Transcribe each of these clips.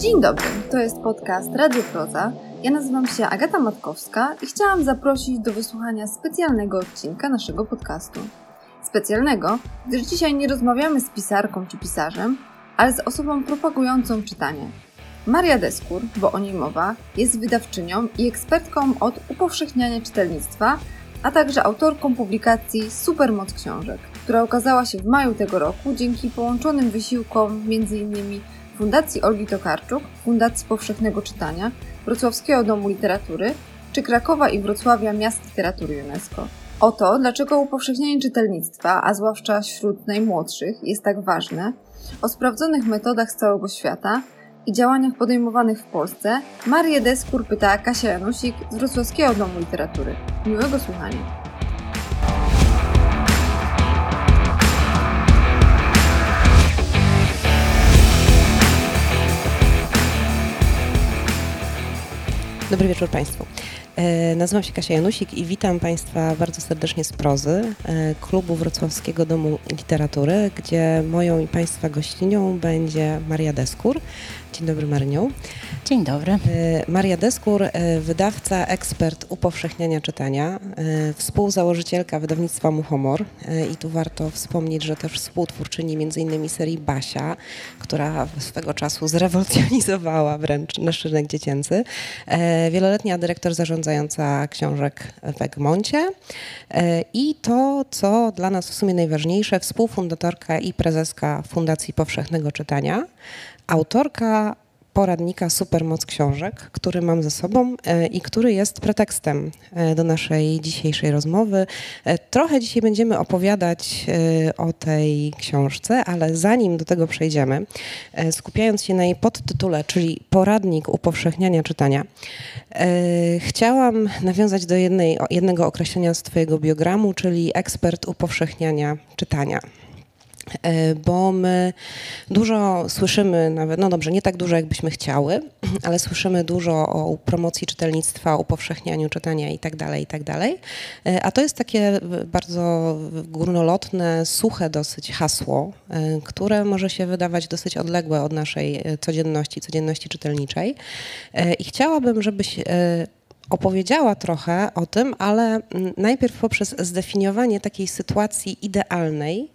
Dzień dobry, to jest podcast Radio Proza. Ja nazywam się Agata Matkowska i chciałam zaprosić do wysłuchania specjalnego odcinka naszego podcastu. Specjalnego, gdyż dzisiaj nie rozmawiamy z pisarką czy pisarzem, ale z osobą propagującą czytanie. Maria Deskur, bo o niej mowa, jest wydawczynią i ekspertką od upowszechniania czytelnictwa, a także autorką publikacji Supermoc Książek, która ukazała się w maju tego roku dzięki połączonym wysiłkom m.in. Fundacji Olgi Tokarczuk, Fundacji Powszechnego Czytania, Wrocławskiego Domu Literatury czy Krakowa i Wrocławia Miast Literatury UNESCO. O to, dlaczego upowszechnianie czytelnictwa, a zwłaszcza wśród najmłodszych, jest tak ważne, o sprawdzonych metodach z całego świata i działaniach podejmowanych w Polsce, Marię Deskur pytała Kasia Janusik z Wrocławskiego Domu Literatury. Miłego słuchania. Dobry wieczór Państwu. E, nazywam się Kasia Janusik i witam Państwa bardzo serdecznie z prozy e, Klubu Wrocławskiego Domu Literatury, gdzie moją i Państwa gościnią będzie Maria Deskur. Dzień dobry Marynią. Dzień dobry. E, Maria Deskur, wydawca, ekspert upowszechniania czytania, współzałożycielka wydawnictwa Muchomor i tu warto wspomnieć, że też współtwórczyni m.in. serii Basia, która swego czasu zrewolucjonizowała wręcz nasz rynek dziecięcy. Wieloletnia dyrektor zarządzająca książek w Egmoncie e, i to, co dla nas w sumie najważniejsze, współfundatorka i prezeska Fundacji Powszechnego Czytania, autorka poradnika Supermoc Książek, który mam ze sobą e, i który jest pretekstem e, do naszej dzisiejszej rozmowy. E, trochę dzisiaj będziemy opowiadać o tej książce, ale zanim do tego przejdziemy, skupiając się na jej podtytule, czyli Poradnik upowszechniania czytania, chciałam nawiązać do jednej, jednego określenia z Twojego biogramu, czyli ekspert upowszechniania czytania. E, bo my dużo słyszymy, nawet, no dobrze, nie tak dużo jakbyśmy chciały, ale słyszymy dużo o promocji czytelnictwa, upowszechnianiu czytania i tak dalej, i tak. E, a to jest takie bardzo górnolotne, suche dosyć hasło, e, które może się wydawać dosyć odległe od naszej codzienności, codzienności czytelniczej. I chciałabym, żebyś opowiedziała trochę o tym, ale najpierw poprzez zdefiniowanie takiej sytuacji idealnej,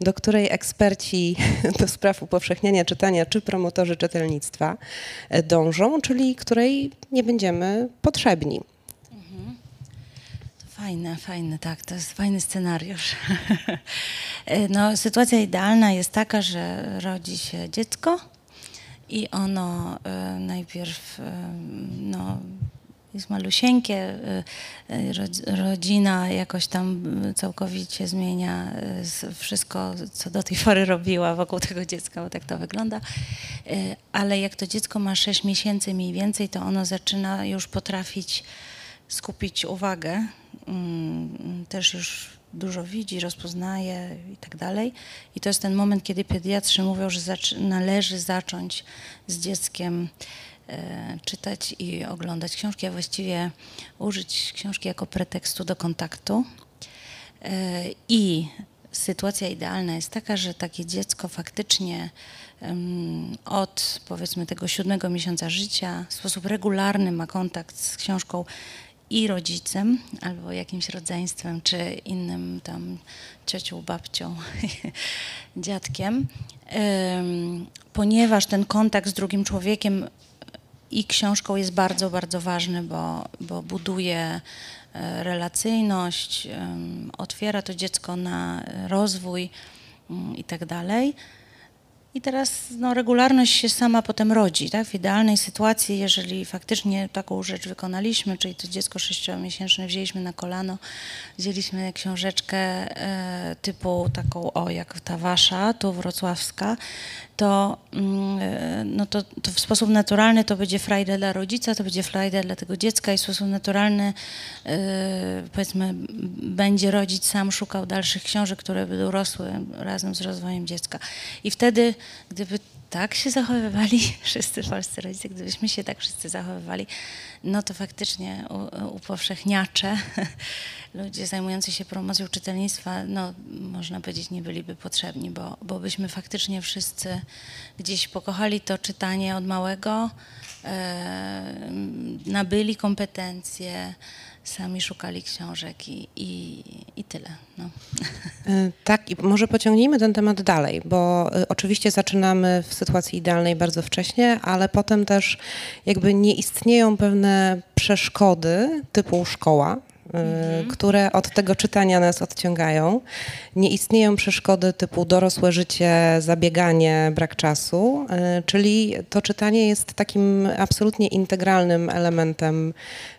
do której eksperci do spraw upowszechniania czytania czy promotorzy czytelnictwa e, dążą, czyli której nie będziemy potrzebni. Mhm. Fajne, fajne, tak, to jest fajny scenariusz. E, no, sytuacja idealna jest taka, że rodzi się dziecko i ono y, najpierw no, jest malusieńkie, y, y, rodzina jakoś tam całkowicie zmienia y, wszystko, co do tej pory robiła wokół tego dziecka, bo tak to wygląda. Ale jak to dziecko ma 6 miesięcy mniej więcej, to ono zaczyna już potrafić skupić uwagę. Mm, też już dużo widzi, rozpoznaje i tak dalej. I to jest ten moment, kiedy pediatrzy mówią, że należy zacząć z dzieckiem czytać i oglądać książki, a właściwie użyć książki jako pretekstu do kontaktu. E, I sytuacja idealna jest taka, że takie dziecko faktycznie od powiedzmy tego siódmego miesiąca życia w sposób regularny ma kontakt z książką i rodzicem, albo jakimś rodzeństwem, czy innym tam ciocią, babcią, dziadkiem, ponieważ ten kontakt z drugim człowiekiem i książką jest bardzo, bardzo ważny, bo, bo buduje e, relacyjność, otwiera to dziecko na rozwój mm, i teraz no, regularność się sama potem rodzi. Tak? W idealnej sytuacji, jeżeli faktycznie taką rzecz wykonaliśmy, czyli to dziecko sześciomiesięczne wzięliśmy na kolano, wzięliśmy książeczkę e, typu taką, o jak ta wasza, tu wrocławska, to, mm, e, no to, to, w sposób naturalny to będzie frajda dla rodzica, to będzie frajda dla tego dziecka i w sposób naturalny e, powiedzmy będzie rodzic sam szukał dalszych książek, które by dorosły razem z rozwojem dziecka. I wtedy gdyby tak się zachowywali wszyscy polscy rodzice, gdybyśmy się tak wszyscy zachowywali, no to faktycznie upowszechniacze, ludzie zajmujący się promocją czytelnictwa, no można powiedzieć, nie byliby potrzebni, bo, bo byśmy faktycznie wszyscy gdzieś pokochali to czytanie od małego, e, nabyli kompetencje, sami szukali książek i, i, i tyle. No. Y, Tak, i może pociągnijmy ten temat dalej, bo y, oczywiście zaczynamy w sytuacji idealnej bardzo wcześnie, ale potem też jakby nie istnieją pewne przeszkody typu szkoła, y, które od tego czytania nas odciągają. Nie istnieją przeszkody typu dorosłe życie, zabieganie, brak czasu, y, czyli to czytanie jest takim absolutnie integralnym elementem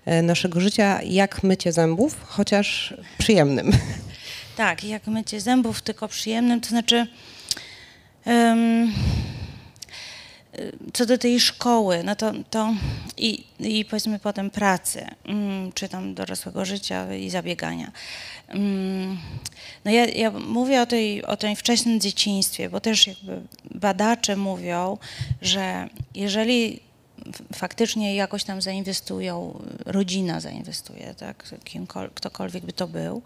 y, naszego życia, jak mycie zębów, chociaż przyjemnym. Tak, jak mycie zębów, tylko przyjemnym, to znaczy y, co do tej szkoły, no to, to i, i powiedzmy potem pracy, mm, czy tam dorosłego życia i zabiegania. Mm, No ja, ja mówię o tej, o tej wczesnym dzieciństwie, bo też jakby badacze mówią, że jeżeli faktycznie jakoś tam zainwestują, rodzina zainwestuje, tak, kimkol, ktokolwiek by to był,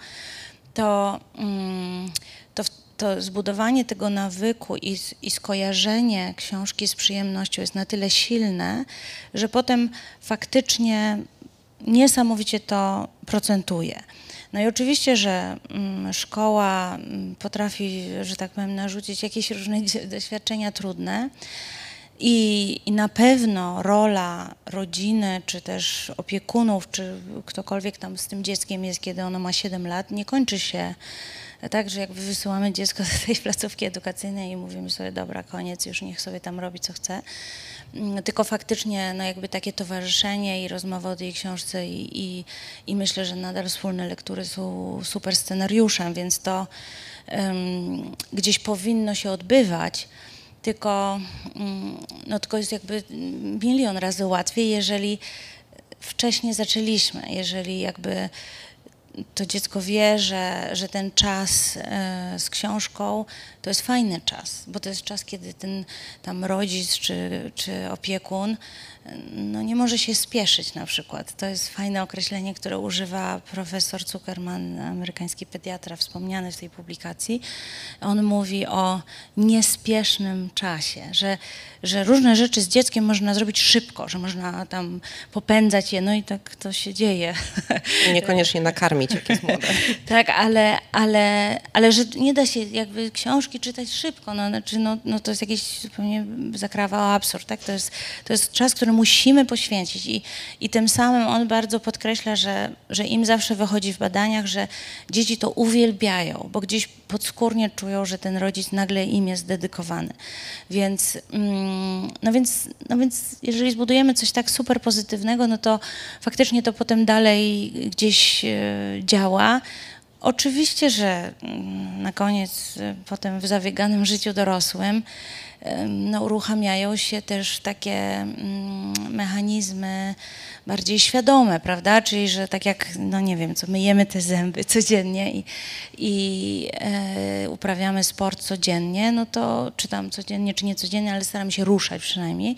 to, mm, to, to zbudowanie tego nawyku i, i skojarzenie książki z przyjemnością jest na tyle silne, że potem faktycznie niesamowicie to procentuje. No i oczywiście, że mm, szkoła mm, potrafi, że tak powiem, narzucić jakieś różne doświadczenia trudne. I, I na pewno rola rodziny, czy też opiekunów, czy ktokolwiek tam z tym dzieckiem jest, kiedy ono ma 7 lat, nie kończy się tak, że jakby wysyłamy dziecko do tej placówki edukacyjnej i mówimy sobie, dobra, koniec, już niech sobie tam robi co chce. Mm, Tylko faktycznie no jakby takie towarzyszenie i rozmowa o tej książce i, i, i myślę, że nadal wspólne lektury są super scenariuszem, więc to em, gdzieś powinno się odbywać. Tylko, mm, no, tylko jest jakby milion razy łatwiej, jeżeli wcześniej zaczęliśmy, jeżeli jakby to dziecko wie, że, że ten czas e, z książką to jest fajny czas, bo to jest czas, kiedy ten tam rodzic czy, czy opiekun no nie może się spieszyć na przykład. To jest fajne określenie, które używa profesor Zuckerman, amerykański pediatra, wspomniany w tej publikacji. On mówi o niespiesznym czasie, że, że różne rzeczy z dzieckiem można zrobić szybko, że można tam popędzać je, no i tak to się dzieje. Niekoniecznie nakarmić, jak jest młode. Tak, ale, ale, ale że nie da się jakby książki czytać szybko, no, znaczy, no, no to jest jakiś zupełnie zakrawa absurd, tak? To jest, to jest czas, który musimy poświęcić i, i tym samym on bardzo podkreśla, że, że im zawsze wychodzi w badaniach, że dzieci to uwielbiają, bo gdzieś podskórnie czują, że ten rodzic nagle im jest dedykowany. Więc, mm, no więc, no więc jeżeli zbudujemy coś tak super pozytywnego, no to faktycznie to potem dalej gdzieś e, działa. Oczywiście, że mm, na koniec, e, potem w zabieganym życiu dorosłym, no, uruchamiają się też takie mm, mechanizmy bardziej świadome, prawda? Czyli, że tak jak, no nie wiem, co myjemy te zęby codziennie i, i e, uprawiamy sport codziennie, no to, czy tam codziennie, czy nie codziennie, ale staramy się ruszać przynajmniej,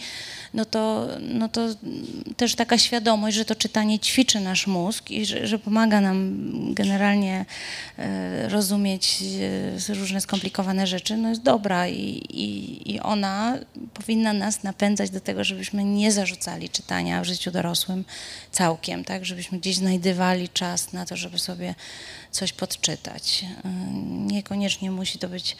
no to, no to też taka świadomość, że to czytanie ćwiczy nasz mózg i że, że pomaga nam generalnie e, rozumieć e, różne skomplikowane rzeczy, no jest dobra i, i, i ona powinna nas napędzać do tego, żebyśmy nie zarzucali czytania w życiu dorosłym całkiem, tak, żebyśmy gdzieś znajdywali czas na to, żeby sobie coś podczytać. E, Niekoniecznie musi to być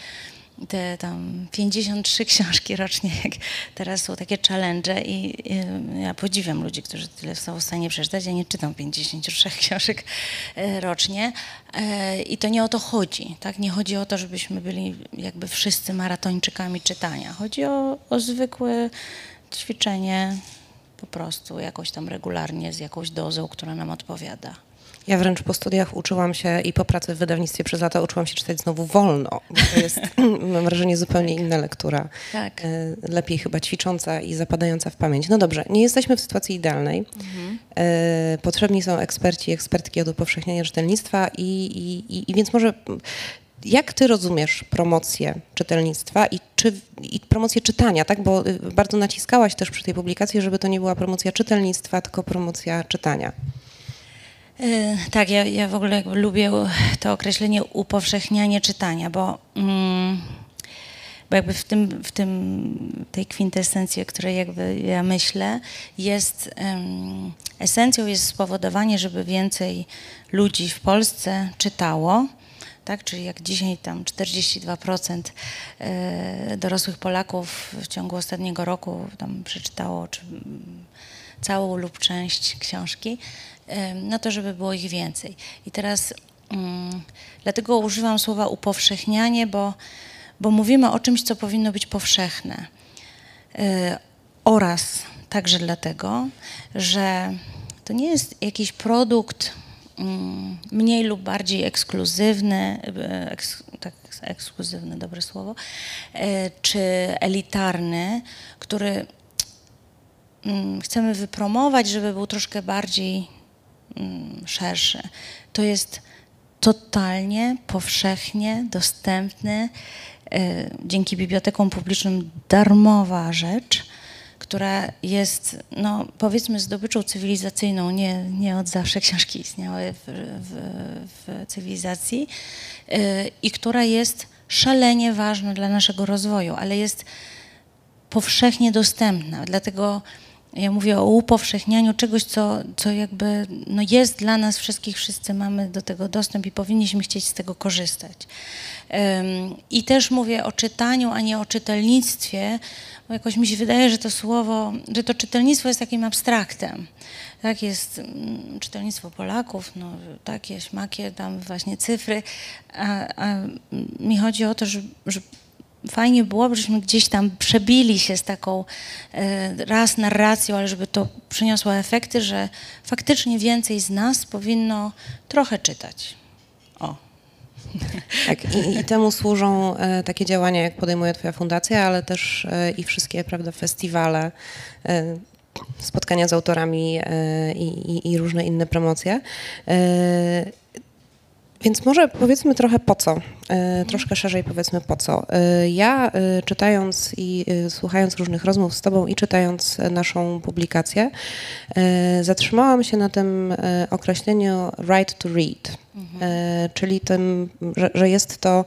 te tam 53 książki rocznie, jak teraz są takie challenge i, i ja podziwiam ludzi, którzy tyle są w stanie przeczytać. Ja nie czytam 53 książek e, rocznie E, i to nie o to chodzi, tak? Nie chodzi o to, żebyśmy byli jakby wszyscy maratończykami czytania. Chodzi o, o zwykłe ćwiczenie po prostu jakoś tam regularnie z jakąś dozą, która nam odpowiada. Ja wręcz po studiach uczyłam się i po pracy w wydawnictwie przez lata uczyłam się czytać znowu wolno, bo to jest, mam wrażenie, zupełnie inna lektura. Tak. E, Lepiej chyba ćwicząca i zapadająca w pamięć. No dobrze, nie jesteśmy w sytuacji idealnej. E, Potrzebni są eksperci i ekspertki od upowszechniania czytelnictwa i, i, i, i więc może jak ty rozumiesz promocję czytelnictwa i, czy, i promocję czytania, tak? Bo y, bardzo naciskałaś też przy tej publikacji, żeby to nie była promocja czytelnictwa, tylko promocja czytania. E, Tak, ja, ja w ogóle lubię to określenie upowszechnianie czytania, bo, mm, bo jakby w tym, w tym tej kwintesencji, o której jakby ja myślę, jest esencją jest spowodowanie, żeby więcej ludzi w Polsce czytało. Tak, czyli jak dzisiaj tam 42% e, dorosłych Polaków w ciągu ostatniego roku tam przeczytało, czy mm, całą lub część książki, no to żeby było ich więcej. I teraz mm, dlatego używam słowa upowszechnianie, bo, bo mówimy o czymś, co powinno być powszechne. Y, oraz także dlatego, że to nie jest jakiś produkt mm, mniej lub bardziej ekskluzywny, y, eks, tak, ekskluzywne, dobre słowo, y, czy elitarny, który mm, chcemy wypromować, żeby był troszkę bardziej szerszy. To jest totalnie, powszechnie dostępny, e, dzięki bibliotekom publicznym darmowa rzecz, która jest, no, powiedzmy, zdobyczą cywilizacyjną. Nie, nie od zawsze książki istniały w, w, w cywilizacji e, i która jest szalenie ważna dla naszego rozwoju, ale jest powszechnie dostępna. Dlatego ja mówię o upowszechnianiu czegoś, co, co jakby no jest dla nas wszystkich, wszyscy mamy do tego dostęp i powinniśmy chcieć z tego korzystać. Em, I też mówię o czytaniu, a nie o czytelnictwie, bo jakoś mi się wydaje, że to słowo, że to czytelnictwo jest takim abstraktem. Tak jest mm, czytelnictwo Polaków, no takie, śmakie, tam właśnie cyfry, a, a mi chodzi o to, że, że fajnie byłoby, żebyśmy gdzieś tam przebili się z taką e, raz narracją, ale żeby to przyniosło efekty, że faktycznie więcej z nas powinno trochę czytać. O. Tak, i, i temu służą e, takie działania, jak podejmuje Twoja fundacja, ale też e, i wszystkie prawda, festiwale, spotkania z autorami i, i różne inne promocje. Więc może powiedzmy trochę po co, e, troszkę szerzej powiedzmy po co. E, Ja e, czytając i słuchając różnych rozmów z Tobą i czytając naszą publikację, zatrzymałam się na tym określeniu right to read, e, czyli tym, że, że jest to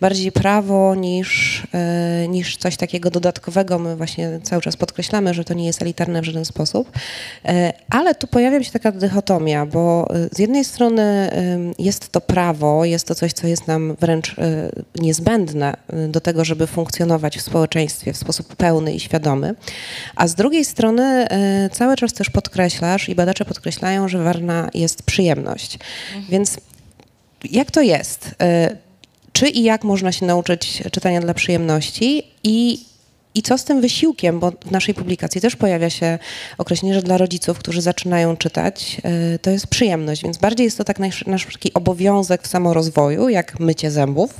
bardziej prawo niż, e, niż coś takiego dodatkowego. My właśnie cały czas podkreślamy, że to nie jest elitarne w żaden sposób, E, ale tu pojawia się taka dychotomia, bo z jednej strony jest to prawo, jest to coś, co jest nam wręcz niezbędne do tego, żeby funkcjonować w społeczeństwie w sposób pełny i świadomy, a z drugiej strony cały czas też podkreślasz i badacze podkreślają, że ważna jest przyjemność. Więc jak to jest? E, Czy i jak można się nauczyć czytania dla przyjemności i, i co z tym wysiłkiem, bo w naszej publikacji też pojawia się określenie, że dla rodziców, którzy zaczynają czytać, e, to jest przyjemność, więc bardziej jest to tak nasz, nasz taki obowiązek w samorozwoju, jak mycie zębów,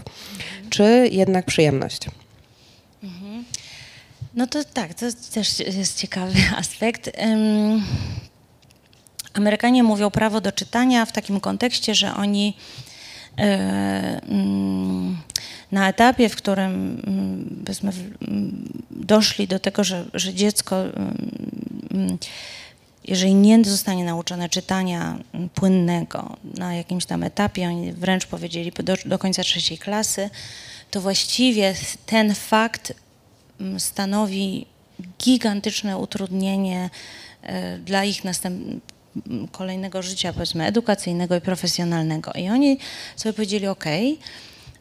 czy jednak przyjemność? No to tak, to też jest ciekawy aspekt. Ym, Amerykanie mówią prawo do czytania w takim kontekście, że oni na etapie, w którym mm, powiedzmy, w- mm, doszli do tego, że, że dziecko, mm, jeżeli nie zostanie nauczone czytania mm, płynnego na jakimś tam etapie, oni wręcz powiedzieli do, do końca trzeciej klasy, to właściwie ten fakt stanowi gigantyczne utrudnienie e, dla ich następ, m, kolejnego życia, powiedzmy, edukacyjnego i profesjonalnego. I oni sobie powiedzieli, ok,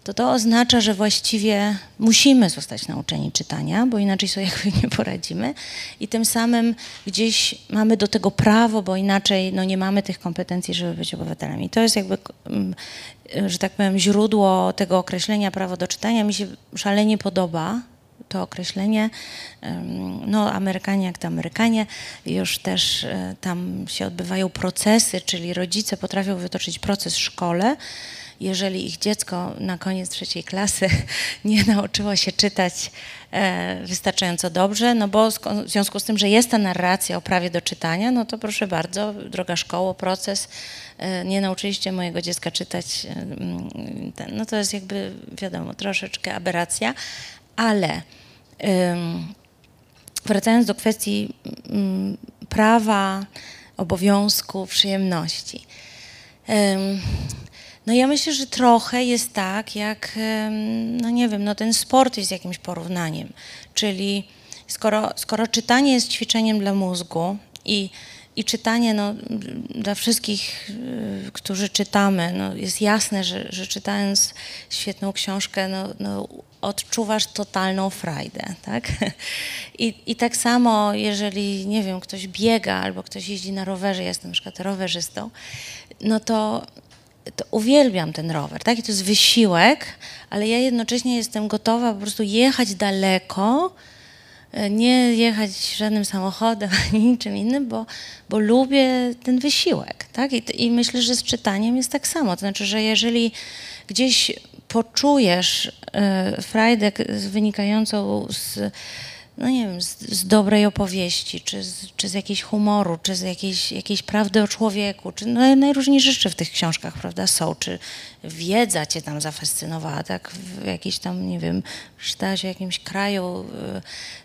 to to oznacza, że właściwie musimy zostać nauczeni czytania, bo inaczej sobie jakby nie poradzimy i tym samym gdzieś mamy do tego prawo, bo inaczej no, nie mamy tych kompetencji, żeby być obywatelami. I to jest jakby, że tak powiem, źródło tego określenia prawo do czytania. Mi się szalenie podoba, to określenie. No, Amerykanie jak to Amerykanie, już też e, tam się odbywają procesy, czyli rodzice potrafią wytoczyć proces w szkole. Jeżeli ich dziecko na koniec trzeciej klasy nie nauczyło się czytać e, wystarczająco dobrze, no bo w związku z tym, że jest ta narracja o prawie do czytania, no to proszę bardzo, droga szkoło, proces, e, nie nauczyliście mojego dziecka czytać, no to jest jakby, wiadomo, troszeczkę aberracja, ale wracając do kwestii mm, prawa, obowiązku, przyjemności. No ja myślę, że trochę jest tak, jak, no nie wiem, no ten sport jest jakimś porównaniem. Czyli skoro, skoro czytanie jest ćwiczeniem dla mózgu i, i czytanie no, dla wszystkich, y, którzy czytamy, no, jest jasne, że, że czytając świetną książkę, no, no, odczuwasz totalną frajdę, tak? I, I tak samo, jeżeli, nie wiem, ktoś biega albo ktoś jeździ na rowerze, ja jestem na przykład rowerzystą, no to, to uwielbiam ten rower, tak? I to jest wysiłek, ale ja jednocześnie jestem gotowa po prostu jechać daleko, e, nie jechać żadnym samochodem ani niczym innym, bo, bo lubię ten wysiłek, tak? I, I myślę, że z czytaniem jest tak samo. To znaczy, że jeżeli gdzieś poczujesz e, frajdę wynikającą z, no nie wiem, z, z dobrej opowieści, czy z, czy z jakiejś humoru, czy z jakiejś, jakiejś prawdy o człowieku, czy no, najróżniejsze rzeczy w tych książkach, prawda, są, czy wiedza cię tam zafascynowała, tak, w jakiejś tam, nie wiem, czytałaś o jakimś kraju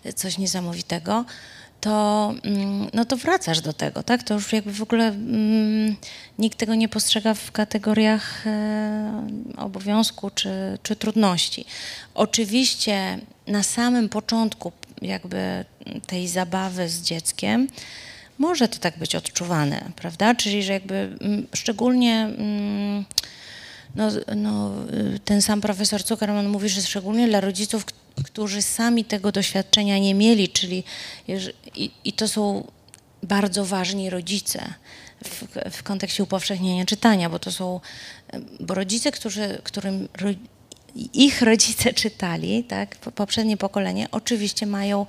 y, coś niesamowitego, to, mm, no to wracasz do tego, tak? To już jakby w ogóle mm, nikt tego nie postrzega w kategoriach e, obowiązku czy, czy trudności. Oczywiście na samym początku jakby tej zabawy z dzieckiem może to tak być odczuwane, prawda? Czyli, że jakby mm, szczególnie mm, no, no, y, ten sam profesor Zuckerman mówi, że szczególnie dla rodziców, którzy sami tego doświadczenia nie mieli, czyli i, i to są bardzo ważni rodzice w, w kontekście upowszechnienia czytania, bo to są, bo rodzice, którzy, którym ro, ich rodzice czytali, tak, po- poprzednie pokolenie, oczywiście mają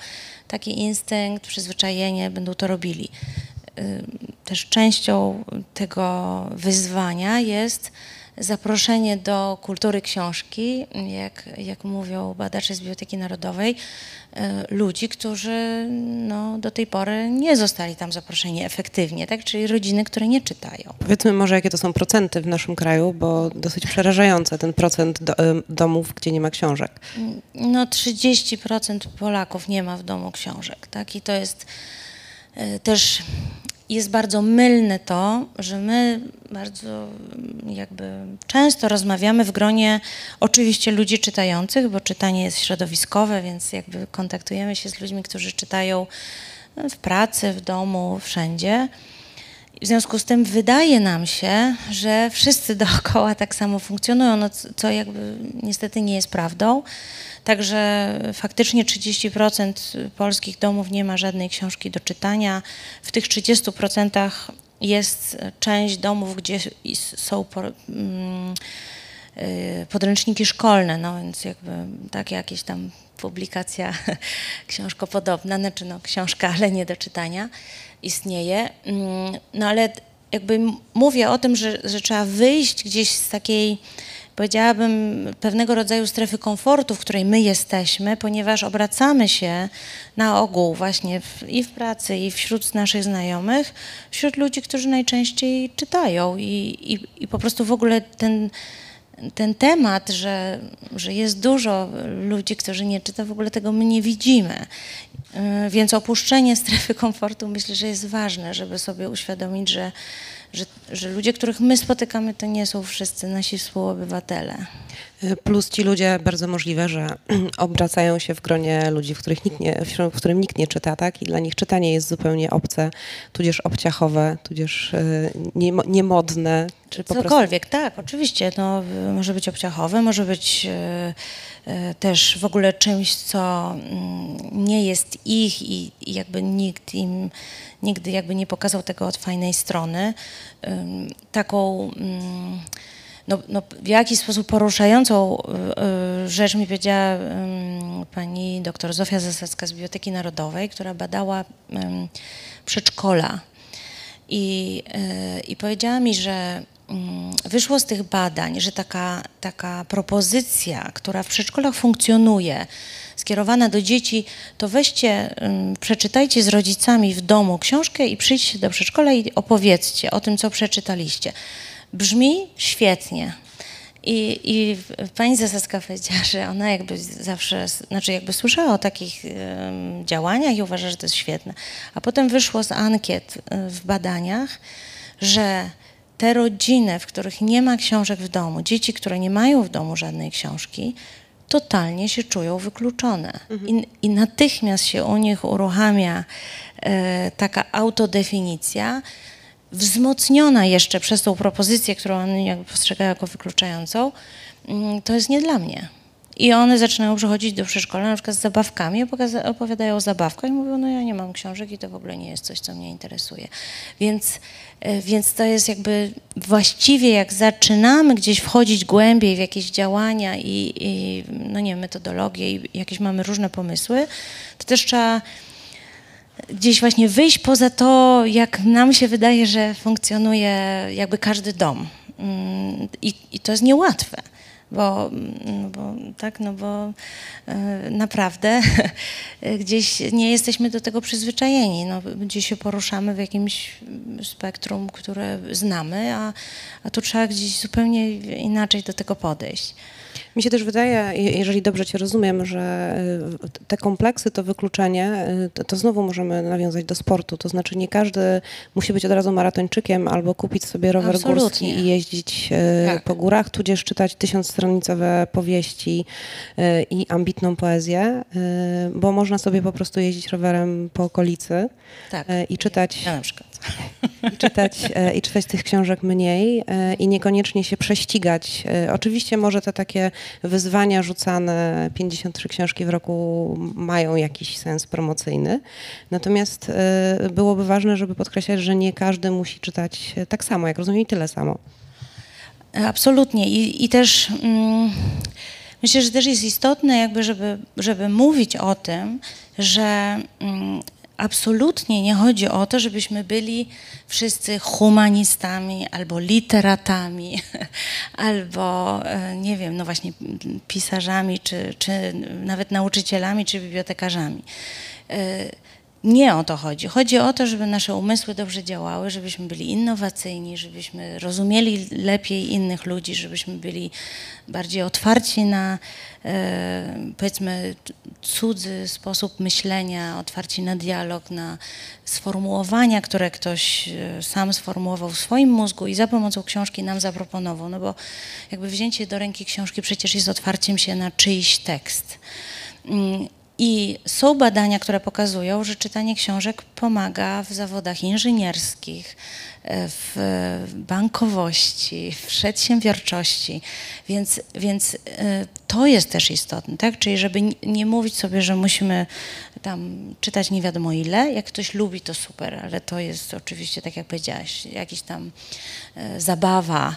taki instynkt, przyzwyczajenie, będą to robili. Też częścią tego wyzwania jest zaproszenie do kultury książki, jak, jak mówią badacze z Biblioteki Narodowej, y, ludzi, którzy no, do tej pory nie zostali tam zaproszeni efektywnie, tak? czyli rodziny, które nie czytają. Powiedzmy może, jakie to są procenty w naszym kraju, bo dosyć przerażające ten procent do, em, domów, gdzie nie ma książek. No 30% Polaków nie ma w domu książek, tak? I to jest e, też jest bardzo mylne to, że my bardzo jakby często rozmawiamy w gronie oczywiście ludzi czytających, bo czytanie jest środowiskowe, więc jakby kontaktujemy się z ludźmi, którzy czytają no, w pracy, w domu, wszędzie. W związku z tym wydaje nam się, że wszyscy dookoła tak samo funkcjonują, no, co jakby niestety nie jest prawdą. Także faktycznie 30% polskich domów nie ma żadnej książki do czytania. W tych 30% jest część domów, gdzie są mm, y, podręczniki szkolne, no więc jakby tak jakieś tam publikacja książkopodobna, znaczy no książka, ale nie do czytania istnieje. Mm, No ale jakby mówię o tym, że, że trzeba wyjść gdzieś z takiej, powiedziałabym, pewnego rodzaju strefy komfortu, w której my jesteśmy, ponieważ obracamy się na ogół właśnie w, i w pracy, i wśród naszych znajomych, wśród ludzi, którzy najczęściej czytają i, i, i po prostu w ogóle ten ten temat, że, że jest dużo ludzi, którzy nie czytają, w ogóle tego my nie widzimy. Yy, Więc opuszczenie strefy komfortu myślę, że jest ważne, żeby sobie uświadomić, że, że, że ludzie, których my spotykamy, to nie są wszyscy nasi współobywatele. Plus ci ludzie bardzo możliwe, że obracają się w gronie ludzi, w, których nikt nie, w którym nikt nie czyta, tak? I dla nich czytanie jest zupełnie obce, tudzież obciachowe, tudzież y, niemo- niemodne. Czy po prostu Cokolwiek, tak, oczywiście. No, może być obciachowe, może być y, też w ogóle czymś, co mm, nie jest ich i jakby nikt im nigdy jakby nie pokazał tego od fajnej strony. Taką no, no, w jakiś sposób poruszającą y, y, rzecz mi powiedziała pani doktor Zofia Zasadzka z Biblioteki Narodowej, która badała przedszkola. I, y, I powiedziała mi, że wyszło z tych badań, że taka, taka propozycja, która w przedszkolach funkcjonuje, skierowana do dzieci, to weźcie, ym, przeczytajcie z rodzicami w domu książkę i przyjdźcie do przedszkola i opowiedzcie o tym, co przeczytaliście. Brzmi świetnie. I, I pani Zasadzka powiedziała, że ona jakby zawsze, znaczy jakby słyszała o takich działaniach i uważa, że to jest świetne. A potem wyszło z ankiet e, w badaniach, że te rodziny, w których nie ma książek w domu, dzieci, które nie mają w domu żadnej książki, totalnie się czują wykluczone. I, I natychmiast się u nich uruchamia e, taka autodefinicja, wzmocniona jeszcze przez tą propozycję, którą oni jakby postrzegają jako wykluczającą, mm, to jest nie dla mnie. I one zaczynają przychodzić do przedszkola na przykład z zabawkami, opowiada- opowiadają o zabawkach i mówią, no ja nie mam książek i to w ogóle nie jest coś, co mnie interesuje. Więc, e, więc to jest jakby właściwie jak zaczynamy gdzieś wchodzić głębiej w jakieś działania i, i no nie wiem, metodologie i jakieś mamy różne pomysły, to też trzeba gdzieś właśnie wyjść poza to, jak nam się wydaje, że funkcjonuje jakby każdy dom. Mm, I, i to jest niełatwe. Bo, no bo tak, no bo e, naprawdę gdzieś nie jesteśmy do tego przyzwyczajeni. No, gdzieś się poruszamy w jakimś spektrum, które znamy, a, a tu trzeba gdzieś zupełnie inaczej do tego podejść. Mi się też wydaje, je- jeżeli dobrze Cię rozumiem, że y, te kompleksy, to wykluczenie, y, to, to znowu możemy nawiązać do sportu. To znaczy nie każdy musi być od razu maratończykiem albo kupić sobie rower Absolutnie. górski i jeździć y, Tak. po górach, tudzież czytać tysiącstronicowe powieści i ambitną poezję, bo można sobie po prostu jeździć rowerem po okolicy Tak. i czytać Ja na przykład. I czytać, e, i czytać tych książek mniej e, i niekoniecznie się prześcigać. E, Oczywiście może te takie wyzwania rzucane 53 książki w roku mają jakiś sens promocyjny. Natomiast byłoby ważne, żeby podkreślać, że nie każdy musi czytać tak samo, jak rozumiem, i tyle samo. Absolutnie. I, i też mm, myślę, że też jest istotne, jakby, żeby, żeby mówić o tym, że mm, absolutnie nie chodzi o to, żebyśmy byli wszyscy humanistami albo literatami, albo e, nie wiem, no właśnie pisarzami, czy, czy nawet nauczycielami, czy bibliotekarzami. Nie o to chodzi. Chodzi o to, żeby nasze umysły dobrze działały, żebyśmy byli innowacyjni, żebyśmy rozumieli lepiej innych ludzi, żebyśmy byli bardziej otwarci na e, powiedzmy cudzy sposób myślenia, otwarci na dialog, na sformułowania, które ktoś e, sam sformułował w swoim mózgu i za pomocą książki nam zaproponował. No bo jakby wzięcie do ręki książki przecież jest otwarciem się na czyjś tekst. I są badania, które pokazują, że czytanie książek pomaga w zawodach inżynierskich, e, w bankowości, w przedsiębiorczości, więc, więc e, to jest też istotne, tak? Czyli żeby nie mówić sobie, że musimy tam czytać nie wiadomo ile, jak ktoś lubi, to super, ale to jest oczywiście, tak jak powiedziałaś, jakiś tam e, zabawa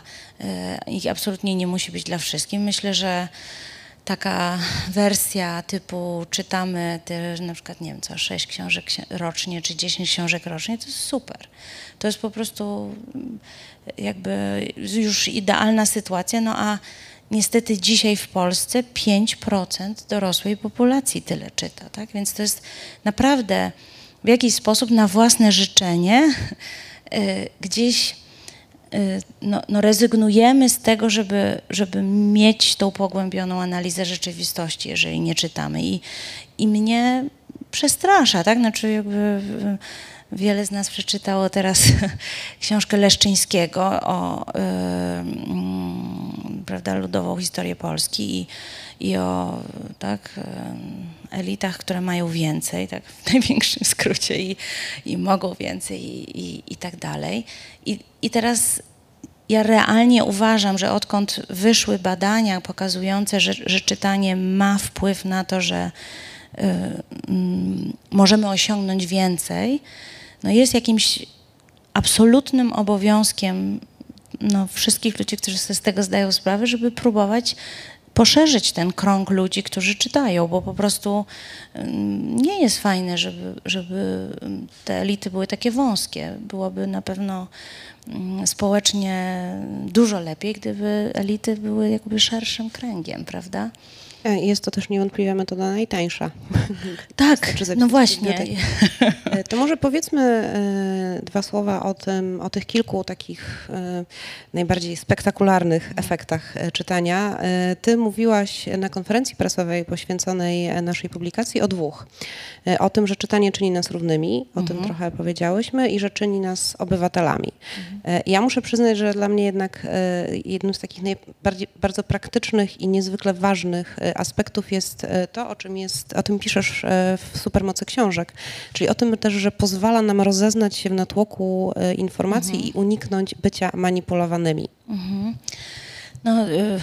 i absolutnie nie musi być dla wszystkich. Myślę, że taka wersja typu czytamy też na przykład, nie wiem co, 6 książek ksi- rocznie czy 10 książek rocznie, to jest super. To jest po prostu mm, jakby już idealna sytuacja, no a niestety dzisiaj w Polsce 5% dorosłej populacji tyle czyta, tak? Więc to jest naprawdę w jakiś sposób na własne życzenie y, gdzieś no, no rezygnujemy z tego, żeby, żeby mieć tą pogłębioną analizę rzeczywistości, jeżeli nie czytamy. I, i mnie przestrasza, tak? Znaczy jakby y, wiele z nas przeczytało teraz książkę Leszczyńskiego o y, mm, prawda, ludową historię Polski i, i o tak, y, elitach, które mają więcej, tak w największym skrócie i, i mogą więcej i, i, i tak dalej. I, I teraz ja realnie uważam, że odkąd wyszły badania pokazujące, że, że czytanie ma wpływ na to, że y, mm, możemy osiągnąć więcej, no jest jakimś absolutnym obowiązkiem no, wszystkich ludzi, którzy sobie z tego zdają sprawę, żeby próbować poszerzyć ten krąg ludzi, którzy czytają, bo po prostu ym, nie jest fajne, żeby, żeby te elity były takie wąskie. Byłoby na pewno ym, społecznie dużo lepiej, gdyby elity były jakby szerszym kręgiem, prawda? E, Jest to też niewątpliwie metoda najtańsza. Tak, no właśnie. E, To może powiedzmy e, dwa słowa o tym, o tych kilku takich najbardziej spektakularnych efektach czytania. Ty mówiłaś na konferencji prasowej poświęconej naszej publikacji o dwóch. O tym, że czytanie czyni nas równymi, o tym trochę powiedziałyśmy, i że czyni nas obywatelami. E, Ja muszę przyznać, że dla mnie jednak jednym z takich najbardziej bardzo praktycznych i niezwykle ważnych aspektów jest e, to, o czym, jest, o tym piszesz e, w Supermocy Książek, czyli o tym też, że pozwala nam rozeznać się w natłoku e, informacji i uniknąć bycia manipulowanymi. No, y,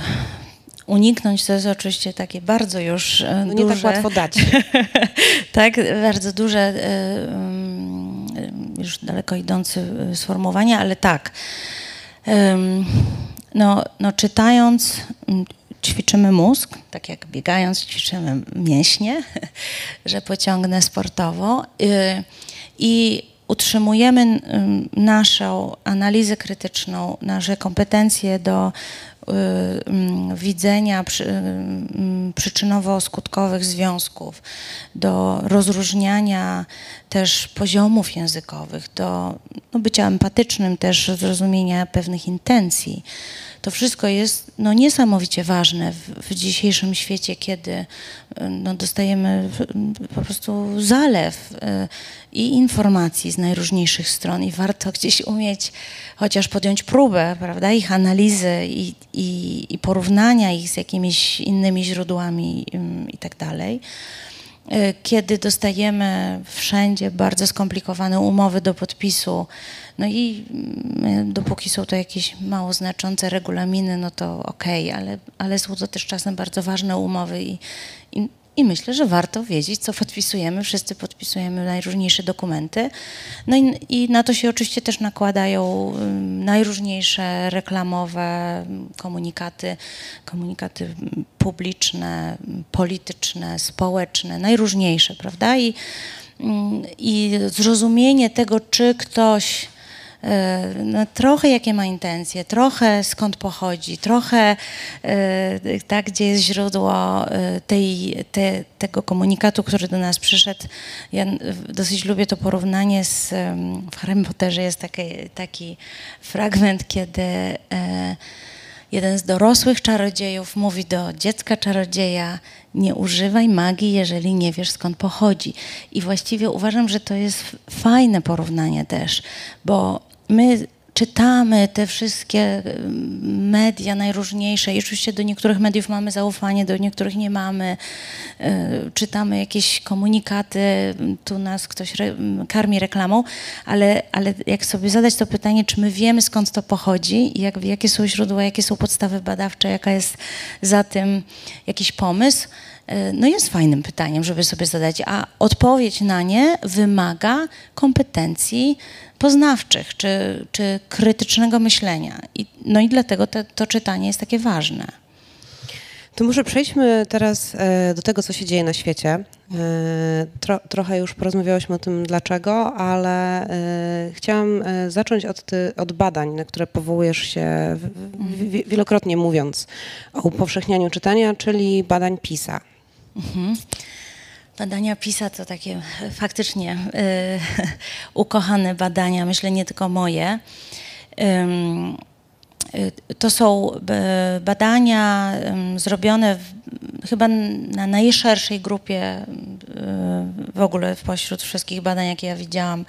uniknąć to jest oczywiście takie bardzo już No nie duże, tak łatwo dać. tak, bardzo duże, już daleko idące sformułowanie, ale tak. No, no czytając ćwiczymy mózg, tak jak biegając ćwiczymy mięśnie, że pociągnę sportowo y, i utrzymujemy ym, naszą analizę krytyczną, nasze kompetencje do y, ym, widzenia ym, przyczynowo-skutkowych związków, do rozróżniania też poziomów językowych, do no, bycia empatycznym, też zrozumienia pewnych intencji. To wszystko jest no, niesamowicie ważne w, w dzisiejszym świecie, kiedy y, no, dostajemy w- po prostu zalew y, i informacji z najróżniejszych stron i warto gdzieś umieć chociaż podjąć próbę, prawda, ich analizy i, i, i porównania ich z jakimiś innymi źródłami ym, i tak dalej. Y, Kiedy dostajemy wszędzie bardzo skomplikowane umowy do podpisu, no i mm, dopóki są to jakieś mało znaczące regulaminy, no to okej, ale, ale są to też czasem bardzo ważne umowy i, i, myślę, że warto wiedzieć, co podpisujemy. Wszyscy podpisujemy najróżniejsze dokumenty. No i, i na to się oczywiście też nakładają najróżniejsze reklamowe komunikaty, komunikaty publiczne, polityczne, społeczne, najróżniejsze, prawda? I, i zrozumienie tego, czy ktoś no, trochę jakie ma intencje, trochę skąd pochodzi, trochę e, tak, gdzie jest źródło e, tej, te, tego komunikatu, który do nas przyszedł. Ja dosyć lubię to porównanie z, w Harry Potterze jest taki, taki fragment, kiedy e, jeden z dorosłych czarodziejów mówi do dziecka czarodzieja, nie używaj magii, jeżeli nie wiesz skąd pochodzi. I właściwie uważam, że to jest fajne porównanie też, bo my czytamy te wszystkie ym, media najróżniejsze i oczywiście do niektórych mediów mamy zaufanie, do niektórych nie mamy. Yy, Czytamy jakieś komunikaty, ym, tu nas ktoś re, ym, karmi reklamą, ale, ale jak sobie zadać to pytanie, czy my wiemy skąd to pochodzi i jak, jakie są źródła, jakie są podstawy badawcze, jaka jest za tym jakiś pomysł, yy, no jest fajnym pytaniem, żeby sobie zadać, a odpowiedź na nie wymaga kompetencji poznawczych czy, czy krytycznego myślenia. I, no i dlatego te, to czytanie jest takie ważne. To może przejdźmy teraz e, do tego, co się dzieje na świecie. E, Tro, trochę już porozmawiałyśmy o tym dlaczego, ale e, chciałam zacząć od, ty, od badań, na które powołujesz się w, wielokrotnie mówiąc o upowszechnianiu czytania, czyli badań PISA. Badania PISA to takie e, faktycznie e, ukochane badania, myślę nie tylko moje. E, to są badania zrobione w, chyba na najszerszej grupie w ogóle pośród wszystkich badań, jakie ja widziałam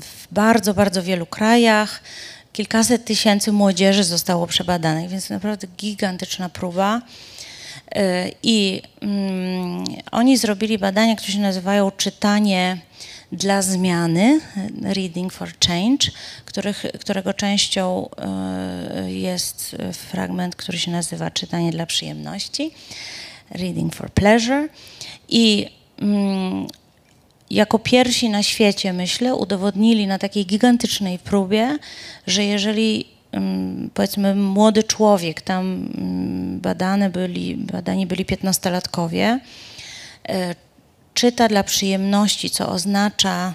w bardzo, bardzo wielu krajach. Kilkaset tysięcy młodzieży zostało przebadanych, więc naprawdę gigantyczna próba. Y, I mm, oni zrobili badania, które się nazywają czytanie dla zmiany, Reading for Change, których, którego częścią y, jest fragment, który się nazywa Czytanie dla przyjemności, Reading for Pleasure. I mm, jako pierwsi na świecie, myślę, udowodnili na takiej gigantycznej próbie, że jeżeli powiedzmy młody człowiek, tam badane byli, badani byli 15-latkowie, y, czyta dla przyjemności, co oznacza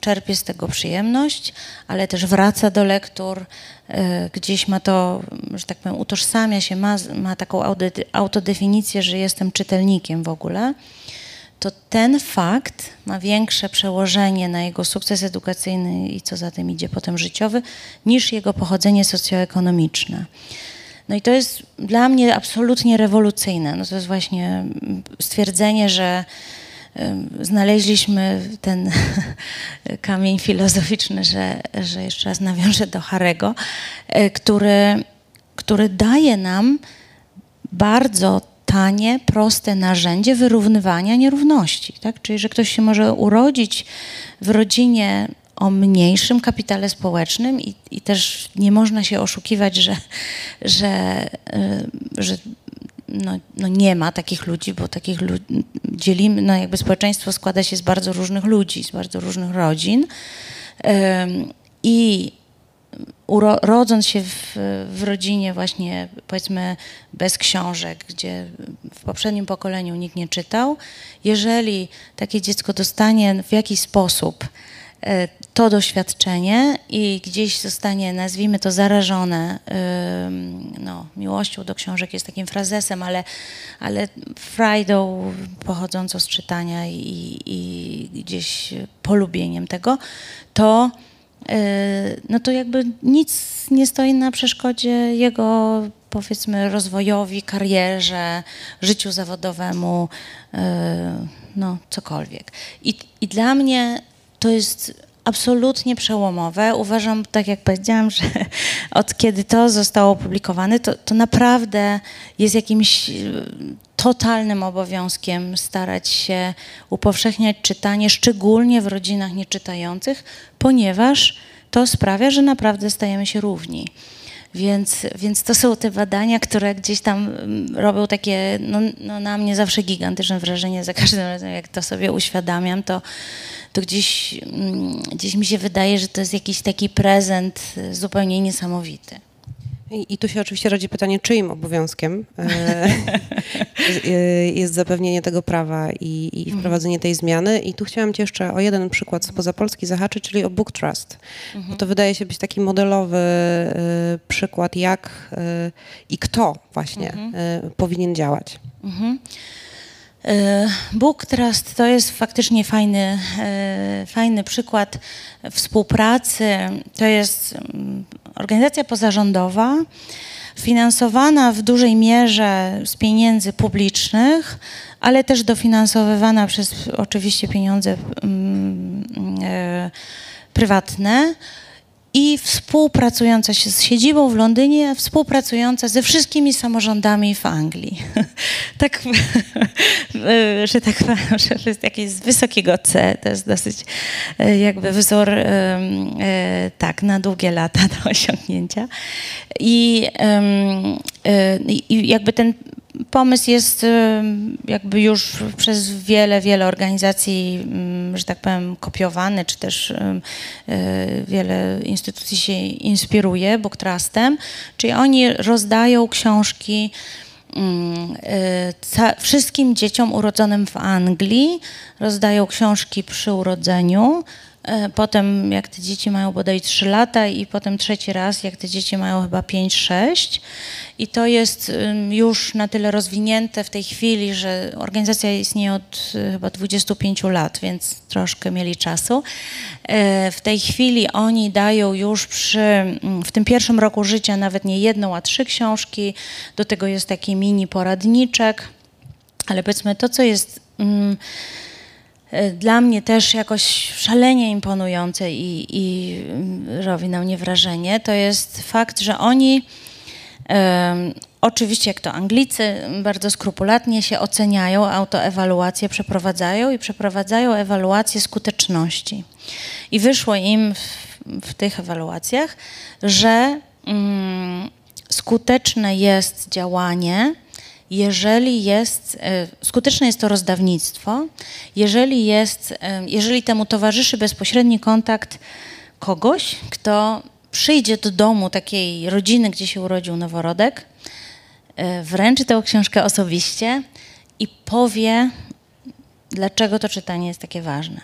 czerpie z tego przyjemność, ale też wraca do lektur, y, gdzieś ma to, że tak powiem, utożsamia się, ma, ma taką autodefinicję, że jestem czytelnikiem w ogóle, to ten fakt ma większe przełożenie na jego sukces edukacyjny i co za tym idzie potem życiowy, niż jego pochodzenie socjoekonomiczne. No i to jest dla mnie absolutnie rewolucyjne. No to jest właśnie mm, stwierdzenie, że znaleźliśmy ten kamień filozoficzny, że, że jeszcze raz nawiążę do Harego, y, który, który daje nam bardzo tanie, proste narzędzie wyrównywania nierówności. Tak? Czyli, że ktoś się może urodzić w rodzinie o mniejszym kapitale społecznym i, i też nie można się oszukiwać, że, że, y, że no, no nie ma takich ludzi, bo takich ludzi dzielimy, no jakby społeczeństwo składa się z bardzo różnych ludzi, z bardzo różnych rodzin. I uro, rodząc się w, w rodzinie właśnie powiedzmy bez książek, gdzie w poprzednim pokoleniu nikt nie czytał, jeżeli takie dziecko dostanie w jakiś sposób e, to doświadczenie i gdzieś zostanie, nazwijmy to, zarażone no, miłością do książek, jest takim frazesem, ale, ale frajdą pochodzącą z czytania i, i gdzieś polubieniem tego, to no to jakby nic nie stoi na przeszkodzie jego powiedzmy rozwojowi, karierze, życiu zawodowemu, yy, no cokolwiek. I, I dla mnie to jest absolutnie przełomowe. Uważam, tak jak powiedziałam, że od kiedy to zostało opublikowane, to, to naprawdę jest jakimś totalnym obowiązkiem starać się upowszechniać czytanie, szczególnie w rodzinach nieczytających, ponieważ to sprawia, że naprawdę stajemy się równi. Więc, więc to są te badania, które gdzieś tam mm, robią takie, no, no na mnie zawsze gigantyczne wrażenie za każdym razem, jak to sobie uświadamiam, to, to gdzieś, mm, gdzieś mi się wydaje, że to jest jakiś taki prezent y, zupełnie niesamowity. I, I tu się oczywiście rodzi pytanie, czyim obowiązkiem e, jest zapewnienie tego prawa i, i wprowadzenie tej zmiany. I tu chciałam Cię jeszcze o jeden przykład spoza Polski zahaczyć, czyli o Book Trust. Bo to wydaje się być taki modelowy e, przykład, jak e, i kto właśnie e, powinien działać. Mhm. E, Book Trust to jest faktycznie fajny, e, fajny przykład współpracy. To jest mm, organizacja pozarządowa, finansowana w dużej mierze z pieniędzy publicznych, ale też dofinansowywana przez oczywiście pieniądze mm, e, prywatne i współpracująca się z siedzibą w Londynie, współpracująca ze wszystkimi samorządami w Anglii. tak, że tak powiem, że jest jakieś z wysokiego C, to jest dosyć e, jakby wzór e, tak, na długie lata do osiągnięcia. I, e, I jakby ten pomysł jest em, jakby już przez wiele, wiele organizacji, mm, że tak powiem, kopiowany, czy też em, e, wiele instytucji się inspiruje Book Trustem, czyli oni rozdają książki mm, wszystkim dzieciom urodzonym w Anglii, rozdają książki przy urodzeniu, Potem, jak te dzieci mają bodaj 3 lata, i potem trzeci raz, jak te dzieci mają chyba 5-6. I to jest już na tyle rozwinięte w tej chwili, że organizacja istnieje od y, chyba 25 lat, więc troszkę mieli czasu. E, W tej chwili oni dają już przy, mm, w tym pierwszym roku życia nawet nie jedną, a trzy książki. Do tego jest taki mini poradniczek. Ale powiedzmy, to co jest. mm, e, dla mnie też jakoś szalenie imponujące i, i mm, robi na mnie wrażenie, to jest fakt, że oni oczywiście jak to Anglicy bardzo skrupulatnie się oceniają, autoewaluację przeprowadzają i przeprowadzają ewaluację skuteczności. I wyszło im w, w tych ewaluacjach, że mm, skuteczne jest działanie, jeżeli jest, e, skuteczne jest to rozdawnictwo, jeżeli jest, e, jeżeli temu towarzyszy bezpośredni kontakt kogoś, kto przyjdzie do domu takiej rodziny, gdzie się urodził noworodek, e, wręczy tę książkę osobiście i powie, dlaczego to czytanie jest takie ważne.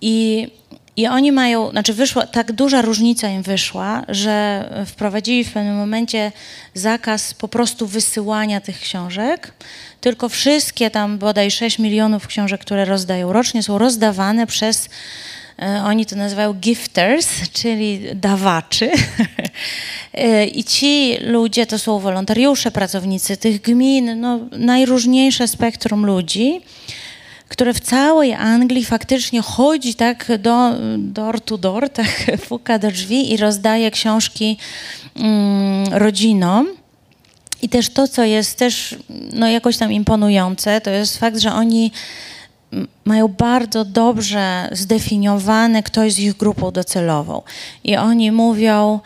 I, I oni mają, znaczy wyszła, tak duża różnica im wyszła, że wprowadzili w pewnym momencie zakaz po prostu wysyłania tych książek, tylko wszystkie tam bodaj 6 milionów książek, które rozdają rocznie, są rozdawane przez e, oni to nazywają gifters, czyli dawaczy. I ci ludzie to są wolontariusze, pracownicy tych gmin, no, najróżniejsze spektrum ludzi które w całej Anglii faktycznie chodzi tak do, door to door, tak puka do drzwi i rozdaje książki mm, rodzinom. I też to, co jest też no, jakoś tam imponujące, to jest fakt, że oni mają bardzo dobrze zdefiniowane, kto jest ich grupą docelową. I oni mówią,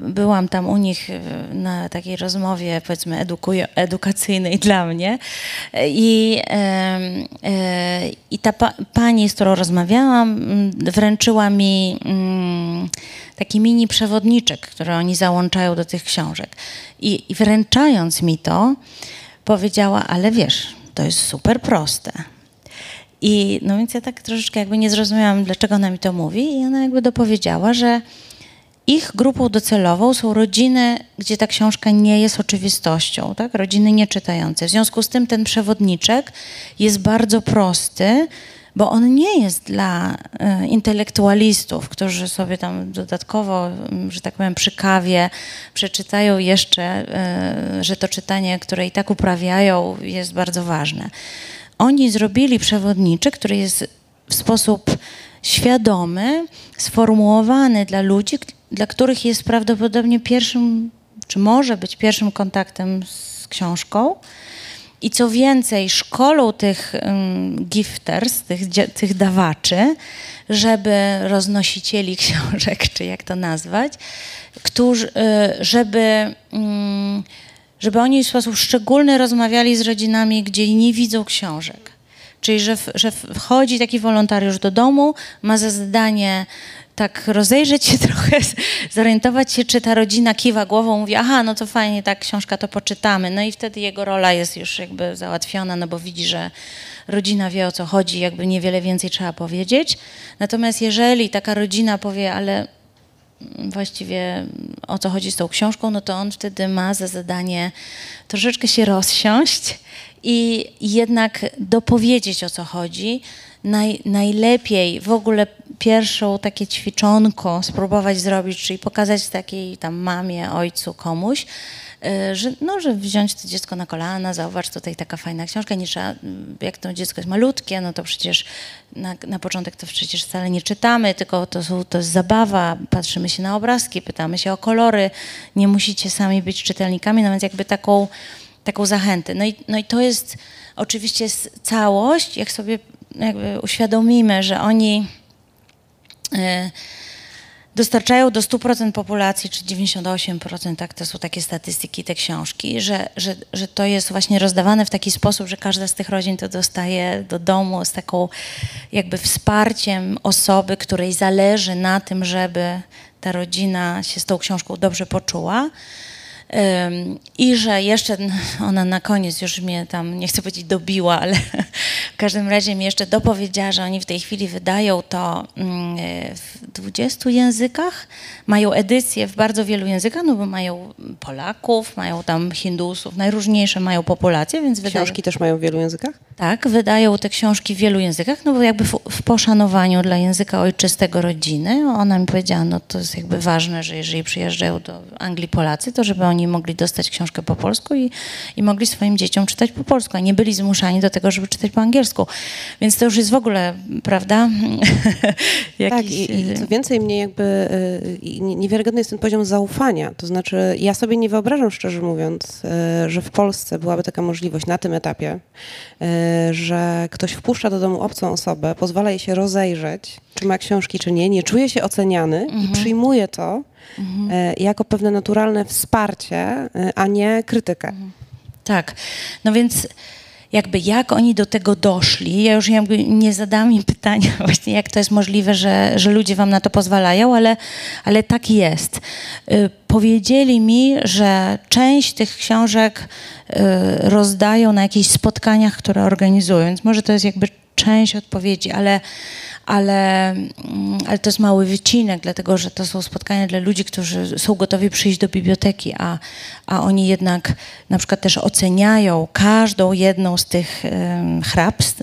byłam tam u nich e, na takiej rozmowie, powiedzmy, edukacyjnej dla mnie. I, e, i ta pa pani, z którą rozmawiałam, wręczyła mi taki mini przewodniczek, który oni załączają do tych książek. I, I wręczając mi to, powiedziała, ale wiesz, to jest super proste. I no więc ja tak troszeczkę jakby nie zrozumiałam, dlaczego ona mi to mówi i ona jakby dopowiedziała, że ich grupą docelową są rodziny, gdzie ta książka nie jest oczywistością, tak? rodziny nieczytające. W związku z tym ten przewodniczek jest bardzo prosty, bo on nie jest dla e, intelektualistów, którzy sobie tam dodatkowo, że tak powiem, przy kawie przeczytają jeszcze, e, że to czytanie, które i tak uprawiają, jest bardzo ważne. Oni zrobili przewodniczek, który jest w sposób świadomy, sformułowany dla ludzi, dla których jest prawdopodobnie pierwszym, czy może być pierwszym kontaktem z książką. I co więcej, szkolą tych gifters, tych, tych dawaczy, żeby roznosicieli książek, czy jak to nazwać, którzy, y, żeby, żeby oni w sposób szczególny rozmawiali z rodzinami, gdzie nie widzą książek. Czyli, że, że wchodzi taki wolontariusz do domu, ma za zadanie tak rozejrzeć się trochę, zorientować się, czy ta rodzina kiwa głową, mówi, aha, no to fajnie, tak, książka to poczytamy. No i wtedy jego rola jest już jakby załatwiona, no bo widzi, że rodzina wie o co chodzi, jakby niewiele więcej trzeba powiedzieć. Natomiast jeżeli taka rodzina powie, ale właściwie o co chodzi z tą książką, no to on wtedy ma za zadanie troszeczkę się rozsiąść i jednak dopowiedzieć o co chodzi. Naj, najlepiej w ogóle pierwszą takie ćwiczonko spróbować zrobić, czyli pokazać takiej tam mamie, ojcu, komuś, y, że, no, że wziąć to dziecko na kolana, zauważ tutaj taka fajna książka, nie trzeba, jak to dziecko jest malutkie, no to przecież na, na początek to przecież wcale nie czytamy, tylko to, są, to jest zabawa, patrzymy się na obrazki, pytamy się o kolory, nie musicie sami być czytelnikami, no więc jakby taką taką zachętę. No i, no i to jest oczywiście całość, jak sobie jakby uświadomimy, że oni y, dostarczają do 100% populacji, czy 98%, tak, to są takie statystyki, te książki, że, że, że to jest właśnie rozdawane w taki sposób, że każda z tych rodzin to dostaje do domu z taką jakby wsparciem osoby, której zależy na tym, żeby ta rodzina się z tą książką dobrze poczuła. I że jeszcze ona na koniec już mnie tam, nie chcę powiedzieć dobiła, ale w każdym razie mi jeszcze dopowiedziała, że oni w tej chwili wydają to mm, w 20 językach, mają edycję w bardzo wielu językach, no bo mają Polaków, mają tam Hindusów, najróżniejsze mają populacje, więc Książki wydają... też mają w wielu językach? Tak, wydają te książki w wielu językach, no bo jakby w, w, poszanowaniu dla języka ojczystego rodziny. Ona mi powiedziała, no to jest jakby ważne, że jeżeli przyjeżdżają do Anglii Polacy, to żeby oni mogli dostać książkę po polsku i, i mogli swoim dzieciom czytać po polsku, a nie byli zmuszani do tego, żeby czytać po angielsku. Więc to już jest w ogóle, prawda? tak, i, i co więcej, mnie jakby y, niewiarygodny jest ten poziom zaufania. To znaczy, ja sobie nie wyobrażam, szczerze mówiąc, y, że w Polsce byłaby taka możliwość na tym etapie, y, że ktoś wpuszcza do domu obcą osobę, pozwala jej się rozejrzeć, czy ma książki, czy nie, nie czuje się oceniany mhm. i przyjmuje to mhm. E, jako pewne naturalne wsparcie, e, a nie krytykę. Mhm. Tak. No więc jakby jak oni do tego doszli. Ja już nie zadałam im pytania właśnie, jak to jest możliwe, że, że ludzie wam na to pozwalają, ale, ale tak jest. Y, powiedzieli mi, że część tych książek y, rozdają na jakichś spotkaniach, które organizują, więc może to jest jakby część odpowiedzi, ale ale, mm, ale to jest mały wycinek, dlatego że to są spotkania dla ludzi, którzy są gotowi przyjść do biblioteki, a, a oni jednak na przykład też oceniają każdą jedną z tych um, hrabstw,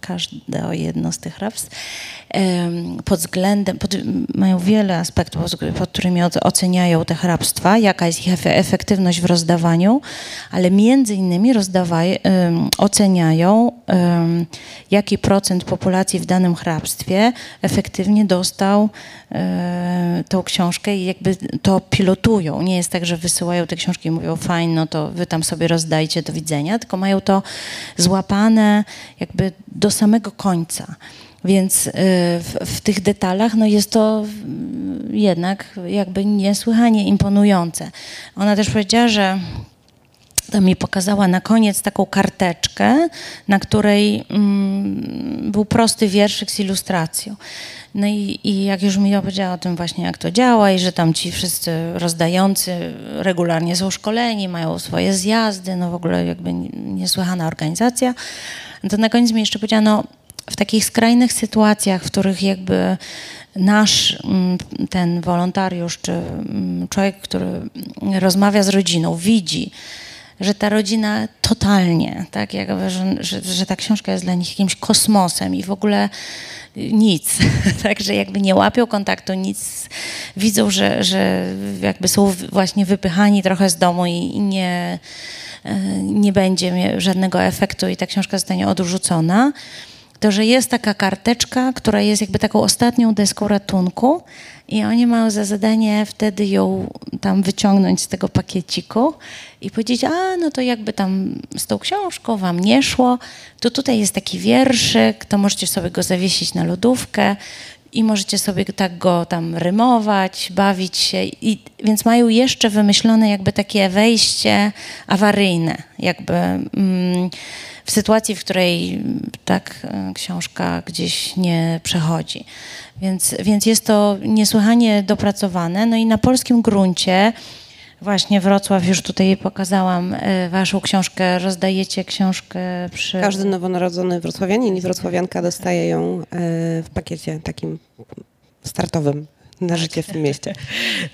każde jedno z tych hrabstw pod względem, pod, mają wiele aspektów, pod którymi oceniają te hrabstwa, jaka jest ich efektywność w rozdawaniu, ale między innymi rozdawaj, oceniają, jaki procent populacji w danym danym hrabstwie efektywnie dostał e, tą książkę i jakby to pilotują. Nie jest tak, że wysyłają te książki i mówią fajnie, no to wy tam sobie rozdajcie, do widzenia, tylko mają to złapane jakby do samego końca. Więc e, w, w, tych detalach no jest to jednak jakby niesłychanie imponujące. Ona też powiedziała, że to mi pokazała na koniec taką karteczkę, na której mm, był prosty wierszyk z ilustracją. No i, i, jak już mi opowiedziała o tym właśnie, jak to działa i że tam ci wszyscy rozdający regularnie są szkoleni, mają swoje zjazdy, no w ogóle jakby niesłychana organizacja, to na koniec mi jeszcze powiedziała, no w takich skrajnych sytuacjach, w których jakby nasz mm, ten wolontariusz, czy mm, człowiek, który rozmawia z rodziną, widzi, że ta rodzina totalnie, tak, jakby, że, że, że ta książka jest dla nich jakimś kosmosem i w ogóle nic, także jakby nie łapią kontaktu, nic, widzą, że, że jakby są właśnie wypychani trochę z domu i, i nie, e, nie będzie żadnego efektu i ta książka zostanie odrzucona, to że jest taka karteczka, która jest jakby taką ostatnią deską ratunku, i oni mają za zadanie wtedy ją tam wyciągnąć z tego pakieciku i powiedzieć, a no to jakby tam z tą książką wam nie szło, to tutaj jest taki wierszyk, to możecie sobie go zawiesić na lodówkę i możecie sobie tak go tam rymować, bawić się. I, więc mają jeszcze wymyślone jakby takie wejście awaryjne, jakby mm, w sytuacji, w której tak książka gdzieś nie przechodzi. Więc, więc jest to niesłychanie dopracowane. No i na polskim gruncie, właśnie Wrocław, już tutaj pokazałam e, waszą książkę, rozdajecie książkę przy... Każdy nowonarodzony wrocławianin i wrocławianka dostaje ją e, w pakiecie takim startowym na życie w tym mieście.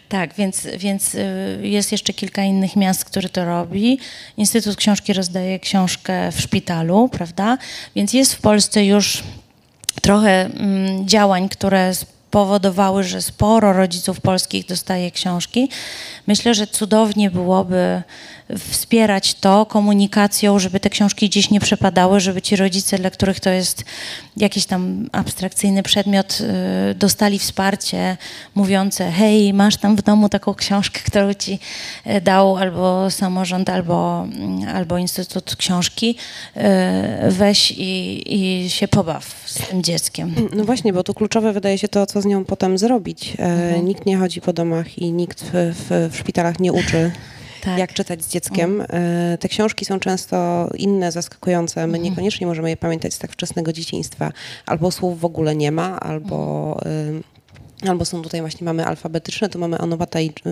Tak, więc, więc e, jest jeszcze kilka innych miast, które to robi. Instytut Książki rozdaje książkę w szpitalu, prawda? Więc jest w Polsce już trochę mm, działań, które spowodowały, że sporo rodziców polskich dostaje książki. Myślę, że cudownie byłoby wspierać to komunikacją, żeby te książki gdzieś nie przepadały, żeby ci rodzice, dla których to jest jakiś tam abstrakcyjny przedmiot, y, dostali wsparcie mówiące, hej, masz tam w domu taką książkę, którą ci y, dał albo samorząd, albo, mm, albo Instytut Książki, y, weź i, i się pobaw z tym dzieckiem. No właśnie, bo tu kluczowe wydaje się to, co z nią potem zrobić. E, mhm. Nikt nie chodzi po domach i nikt w, w, w szpitalach nie uczy tak. jak czytać z dzieckiem. Mm. Te książki są często inne, zaskakujące. My mm. niekoniecznie możemy je pamiętać z tak wczesnego dzieciństwa. Albo słów w ogóle nie ma, albo... Mm. Albo są tutaj właśnie, mamy alfabetyczne, tu mamy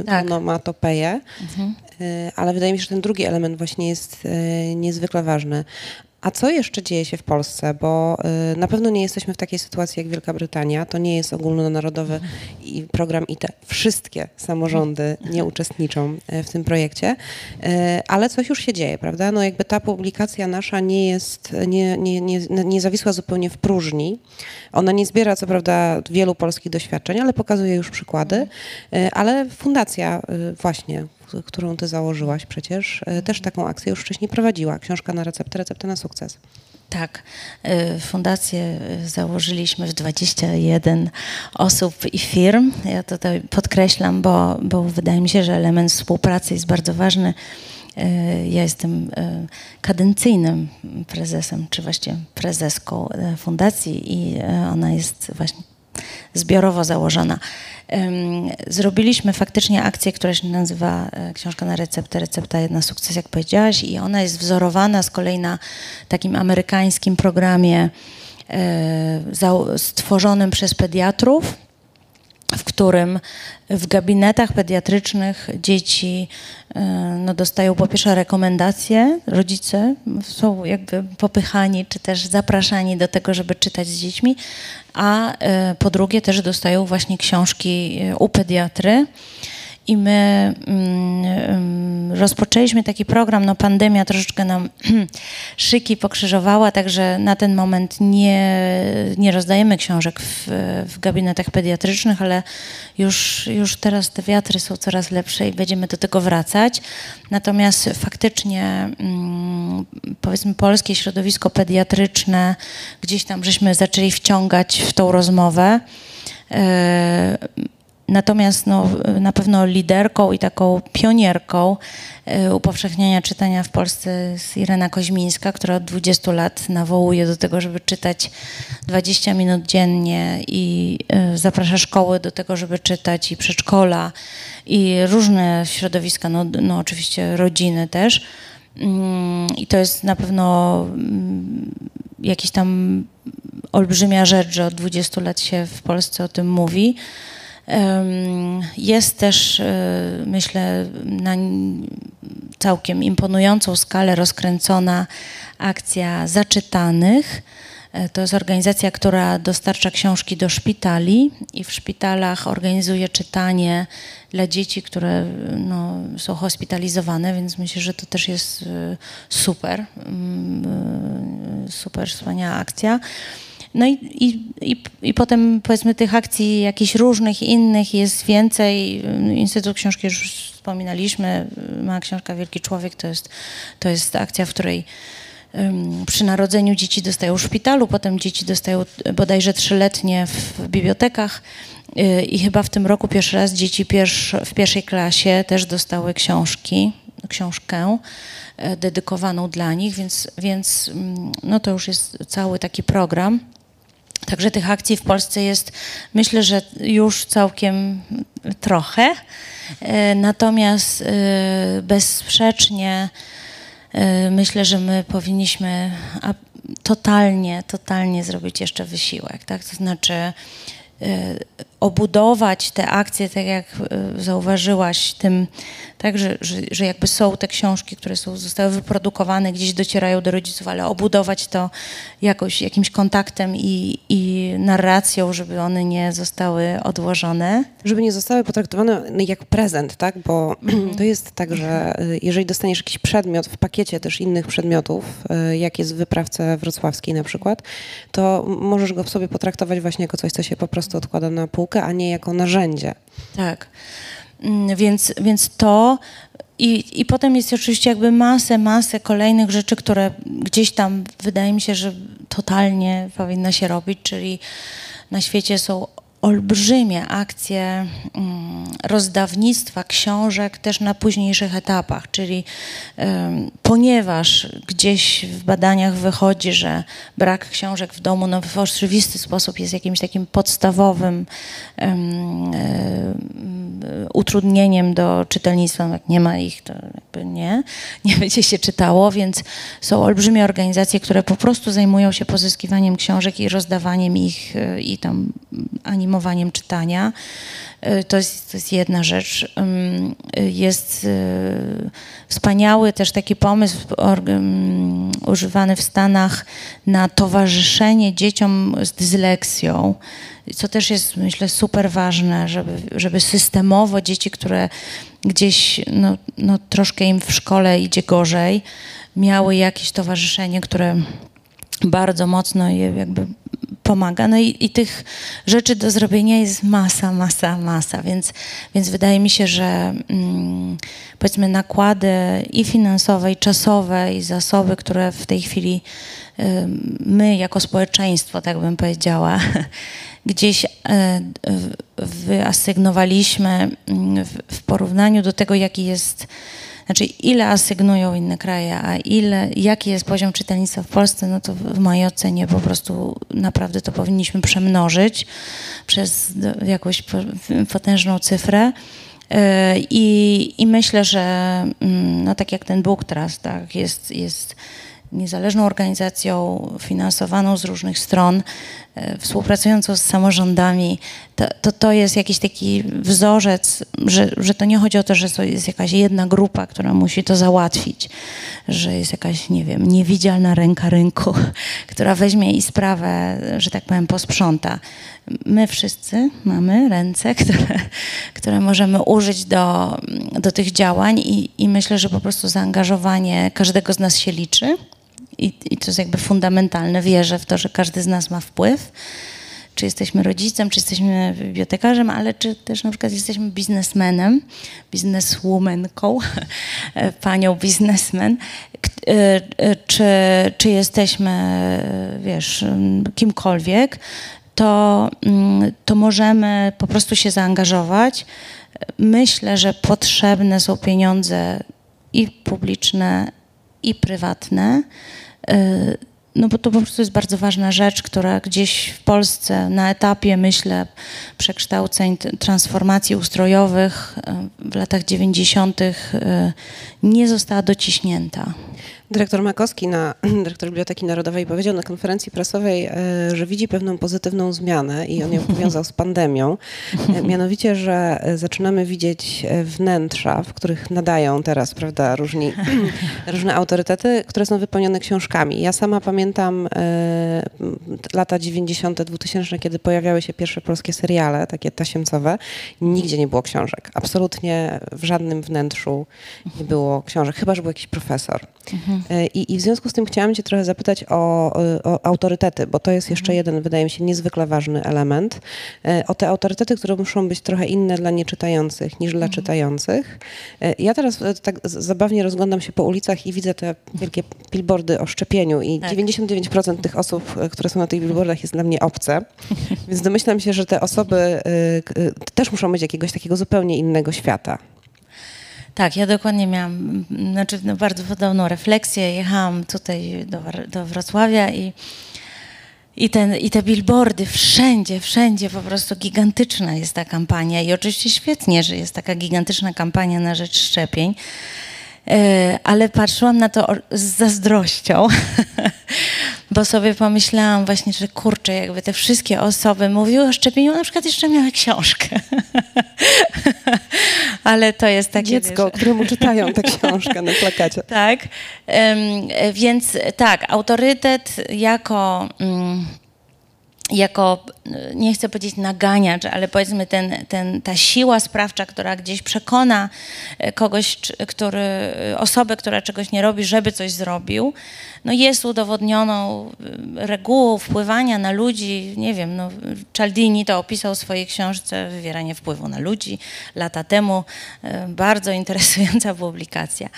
tak. onomatopeję, mhm. Y, ale wydaje mi się, że ten drugi element właśnie jest y, niezwykle ważny. A co jeszcze dzieje się w Polsce? Bo y, na pewno nie jesteśmy w takiej sytuacji jak Wielka Brytania. To nie jest ogólnonarodowy program IT. Wszystkie samorządy nie uczestniczą y, w tym projekcie, y, ale coś już się dzieje, prawda? No jakby ta publikacja nasza nie jest, nie, nie, nie, nie zawisła zupełnie w próżni. Ona nie zbiera co prawda wielu polskich doświadczeń, ale pokazuje już przykłady. Ale fundacja właśnie którą ty założyłaś przecież, e, też taką akcję już wcześniej prowadziła. Książka na receptę, receptę na sukces. Tak. E, fundację założyliśmy w 21 osób i firm. Ja tutaj podkreślam, bo, bo wydaje mi się, że element współpracy jest bardzo ważny. E, ja jestem kadencyjnym prezesem, czy właściwie prezeską fundacji i ona jest właśnie zbiorowo założona. Zrobiliśmy faktycznie akcję, która się nazywa e, Książka na receptę, recepta jedna sukces, jak powiedziałaś, i ona jest wzorowana z kolei na takim amerykańskim programie e, stworzonym przez pediatrów, w którym w gabinetach pediatrycznych dzieci no, dostają po pierwsze rekomendacje, rodzice są jakby popychani czy też zapraszani do tego, żeby czytać z dziećmi, a e, po drugie też dostają właśnie książki e, u pediatry. I my um, rozpoczęliśmy taki program, no pandemia troszeczkę nam szyki pokrzyżowała, także na ten moment nie, nie rozdajemy książek w, w gabinetach pediatrycznych, ale już, już teraz te wiatry są coraz lepsze i będziemy do tego wracać. Natomiast faktycznie um, powiedzmy polskie środowisko pediatryczne gdzieś tam żeśmy zaczęli wciągać w tą rozmowę. Natomiast no, na pewno liderką i taką pionierką e, upowszechniania czytania w Polsce jest Irena Koźmińska, która od 20 lat nawołuje do tego, żeby czytać 20 minut dziennie i e, zaprasza szkoły do tego, żeby czytać i przedszkola i różne środowiska, no, no oczywiście rodziny też. Mm, I to jest na pewno mm, jakiś tam olbrzymia rzecz, że od 20 lat się w Polsce o tym mówi. Jest też, e, myślę, na całkiem imponującą skalę rozkręcona akcja zaczytanych. E, to jest organizacja, która dostarcza książki do szpitali i w szpitalach organizuje czytanie dla dzieci, które no, są hospitalizowane, więc myślę, że to też jest e, super, mm, super wspaniała akcja. No i, i, i, i potem powiedzmy tych akcji jakichś różnych innych jest więcej. Instytut Książki już wspominaliśmy, ma książka Wielki Człowiek, to jest, to jest akcja, w której przy narodzeniu dzieci dostają w szpitalu, potem dzieci dostają bodajże trzyletnie w bibliotekach y, i chyba w tym roku pierwszy raz dzieci w pierwszej klasie też dostały książki, książkę e, dedykowaną dla nich, więc, więc no to już jest cały taki program. Także tych akcji w Polsce jest, myślę, że już całkiem trochę. E, natomiast e, bezsprzecznie e, myślę, że my powinniśmy totalnie, totalnie zrobić jeszcze wysiłek. Tak? To znaczy obudować te akcje, tak jak zauważyłaś, tym, tak, że, że, że jakby są te książki, które są, zostały wyprodukowane, gdzieś docierają do rodziców, ale obudować to jakoś jakimś kontaktem i, i narracją, żeby one nie zostały odłożone. Żeby nie zostały potraktowane jak prezent, tak? Bo mm. to jest tak, że y, jeżeli dostaniesz jakiś przedmiot w pakiecie też innych przedmiotów, y, jak jest w wyprawce wrocławskiej na przykład, to możesz go w sobie potraktować właśnie jako coś, co się po prostu odkłada na półkę, a nie jako narzędzie. Tak. Mm, więc, więc to i, I potem jest oczywiście jakby masę, masę kolejnych rzeczy, które gdzieś tam wydaje mi się, że totalnie powinno się robić, czyli na świecie są olbrzymie akcje mm, rozdawnictwa książek też na późniejszych etapach, czyli ponieważ gdzieś w badaniach wychodzi, że brak książek w domu no, w oczywisty sposób jest jakimś takim podstawowym utrudnieniem do czytelnictwa, no, jak nie ma ich, to jakby nie, nie będzie się czytało, więc są olbrzymie organizacje, które po prostu zajmują się pozyskiwaniem książek i rozdawaniem ich e, i tam animowaniem animowaniem czytania. E, to jest, to jest jedna rzecz. Jest e, wspaniały też taki pomysł używany w Stanach na towarzyszenie dzieciom z dysleksją, co też jest, myślę, super ważne, żeby, żeby systemowo dzieci, które gdzieś no, no, troszkę im w szkole idzie gorzej, miały jakieś towarzyszenie, które bardzo mocno je jakby pomaga. No i, i, tych rzeczy do zrobienia jest masa, masa, masa, więc, więc wydaje mi się, że mm, powiedzmy nakłady i finansowe, i czasowe, i zasoby, które w tej chwili y, my jako społeczeństwo, tak bym powiedziała, gdzieś y, wyasygnowaliśmy y, w, w porównaniu do tego, jaki jest znaczy ile asygnują inne kraje, a ile, jaki jest poziom czytelnictwa w Polsce, no to w mojej ocenie po prostu naprawdę to powinniśmy przemnożyć przez jakąś potężną cyfrę. E, I, I myślę, że mm, no tak jak ten Bóg teraz, tak, jest, jest niezależną organizacją finansowaną z różnych stron, współpracującą z samorządami, to, to, to jest jakiś taki wzorzec, że, że to nie chodzi o to, że jest jakaś jedna grupa, która musi to załatwić, że jest jakaś, nie wiem, niewidzialna ręka rynku, która weźmie i sprawę, że tak powiem, posprząta. My wszyscy mamy ręce, które, które możemy użyć do, do tych działań i, i myślę, że po prostu zaangażowanie każdego z nas się liczy i, i to jest jakby fundamentalne. Wierzę w to, że każdy z nas ma wpływ. Czy jesteśmy rodzicem, czy jesteśmy bibliotekarzem, ale czy też na przykład jesteśmy biznesmenem, bizneswomanką, panią biznesmen, e, e, czy, czy jesteśmy, wiesz, kimkolwiek, to, mm, to możemy po prostu się zaangażować. Myślę, że potrzebne są pieniądze i publiczne, i prywatne. Y, no bo to po prostu jest bardzo ważna rzecz, która gdzieś w Polsce na etapie, myślę, przekształceń, transformacji ustrojowych y, w latach 90. Y, nie została dociśnięta. Dyrektor Makowski, na, dyrektor Biblioteki Narodowej, powiedział na konferencji prasowej, e, że widzi pewną pozytywną zmianę i on ją powiązał z pandemią. E, mianowicie, że e, zaczynamy widzieć wnętrza, w których nadają teraz prawda, różni, różne autorytety, które są wypełnione książkami. Ja sama pamiętam lata 90., 2000, kiedy pojawiały się pierwsze polskie seriale, takie tasiemcowe. Nigdzie nie było książek. Absolutnie w żadnym wnętrzu nie było książek, chyba że był jakiś profesor. Mhm. E, I, I, w związku z tym chciałam Cię trochę zapytać o, o, autorytety, bo to jest jeszcze mhm. jeden, wydaje mi się, niezwykle ważny element. E, o te autorytety, które muszą być trochę inne dla nieczytających niż dla mhm. czytających. E, ja teraz tak zabawnie rozglądam się po ulicach i widzę te wielkie billboardy o szczepieniu i tak. 99% tych osób, które są na tych billboardach jest dla mnie obce. Więc domyślam się, że te osoby też muszą być jakiegoś takiego zupełnie innego świata. Tak, ja dokładnie miałam znaczy, no, bardzo podobną refleksję. Jechałam tutaj do, do Wrocławia i, i, ten, i te billboardy wszędzie, wszędzie po prostu gigantyczna jest ta kampania. I oczywiście świetnie, że jest taka gigantyczna kampania na rzecz szczepień. E, ale patrzyłam na to z zazdrością, bo sobie pomyślałam właśnie, że kurczę, jakby te wszystkie osoby mówiły o szczepieniu, na przykład jeszcze miały książkę. ale to jest takie... Dziecko, wiesz, któremu czytają tę książkę na plakacie. tak, więc tak, autorytet jako... Mm, jako, nie chcę powiedzieć naganiacz, ale powiedzmy ten, ten, ta siła sprawcza, która gdzieś przekona e, kogoś, który, osobę, która czegoś nie robi, żeby coś zrobił, no jest udowodnioną regułą wpływania na ludzi. Nie wiem, no, Cialdini to opisał w swojej książce Wywieranie wpływu na ludzi lata temu. Bardzo interesująca publikacja.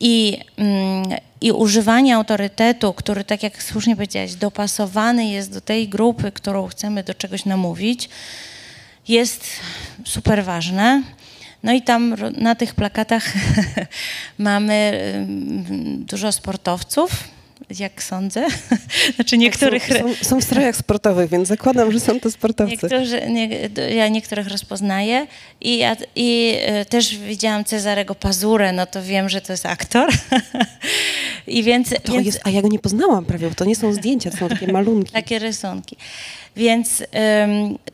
I, mm, i używanie autorytetu, który, tak jak słusznie powiedziałaś, dopasowany jest do tej grupy, którą chcemy do czegoś namówić, jest super ważne. No i tam na tych plakatach mamy dużo sportowców, jak sądzę. Znaczy niektórych... Tak, są, są, są, w strojach sportowych, więc zakładam, że są to sportowcy. Niektórzy, nie, ja niektórych rozpoznaję i, ja, i y, też widziałam Cezarego Pazurę, no to wiem, że to jest aktor. I więc, to więc... Jest, a ja go nie poznałam prawie, bo to nie są zdjęcia, to są takie malunki. Takie rysunki. Więc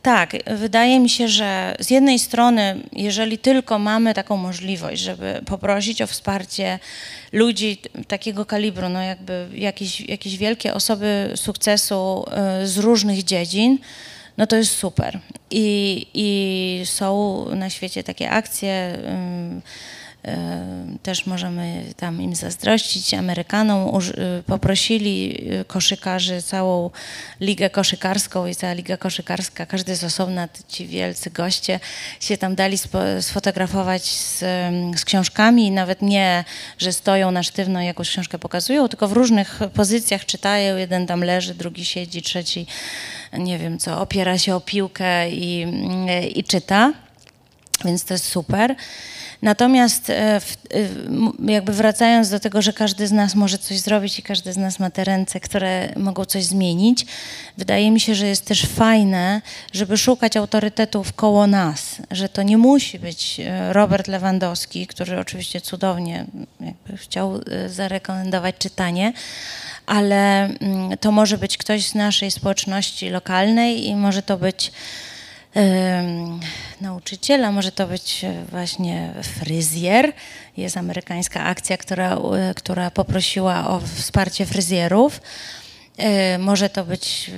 tak, wydaje mi się, że z jednej strony, jeżeli tylko mamy taką możliwość, żeby poprosić o wsparcie ludzi takiego kalibru, no jakby jakieś, jakieś wielkie osoby sukcesu y, z różnych dziedzin, no to jest super. I, i są na świecie takie akcje. Y, też możemy tam im zazdrościć. Amerykanom poprosili y, koszykarzy, całą ligę koszykarską i cała liga koszykarska, każdy z osobna, ci wielcy goście się tam dali sfotografować z, z książkami i nawet nie, że stoją na sztywno i jakąś książkę pokazują, tylko w różnych pozycjach czytają, jeden tam leży, drugi siedzi, trzeci nie wiem co, opiera się o piłkę i, i czyta. Więc to jest super. Natomiast e, e, jakby wracając do tego, że każdy z nas może coś zrobić i każdy z nas ma te ręce, które mogą coś zmienić, wydaje mi się, że jest też fajne, żeby szukać autorytetów koło nas, że to nie musi być e, Robert Lewandowski, który oczywiście cudownie chciał zarekomendować czytanie, ale mm, to może być ktoś z naszej społeczności lokalnej i może to być nauczyciela, może to być e, właśnie fryzjer. Jest amerykańska akcja, która, e, która poprosiła o wsparcie fryzjerów. E, Może to być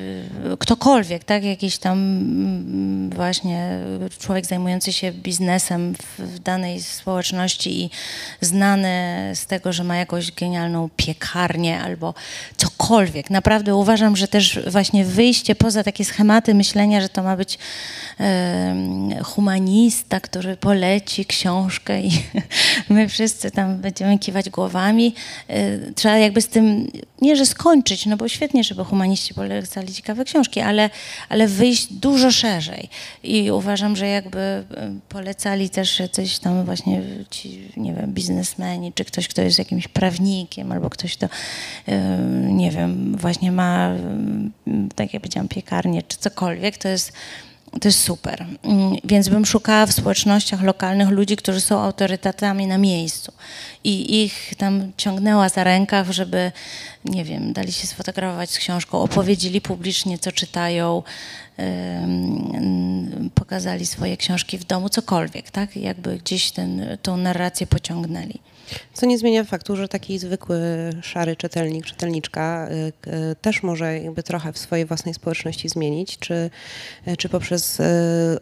e, ktokolwiek, tak? Jakiś tam właśnie człowiek zajmujący się biznesem w, danej społeczności i znany z tego, że ma jakąś genialną piekarnię albo cokolwiek. Naprawdę uważam, że też właśnie wyjście poza takie schematy myślenia, że to ma być humanista, który poleci książkę i my wszyscy tam będziemy kiwać głowami. Y, Trzeba jakby z tym, nie że skończyć, no bo świetnie, żeby humaniści polecali ciekawe książki, ale, ale wyjść dużo szerzej. I uważam, że jakby y, polecali też coś tam właśnie ci, nie wiem, biznesmeni, czy ktoś, kto jest jakimś prawnikiem, albo ktoś, kto, y, nie wiem, właśnie ma, y, tak jak powiedziałam, piekarnię, czy cokolwiek, to jest to jest super. Mm, Więc bym szukała w społecznościach lokalnych ludzi, którzy są autorytetami na miejscu. I ich tam ciągnęła za rękaw, żeby, nie wiem, dali się sfotografować z książką, opowiedzieli publicznie, co czytają, pokazali swoje książki w domu, cokolwiek, tak? Jakby gdzieś ten, tą narrację pociągnęli. Co nie zmienia faktu, że taki zwykły szary czytelnik, czytelniczka y, y, też może jakby trochę w swojej własnej społeczności zmienić, czy, y, czy poprzez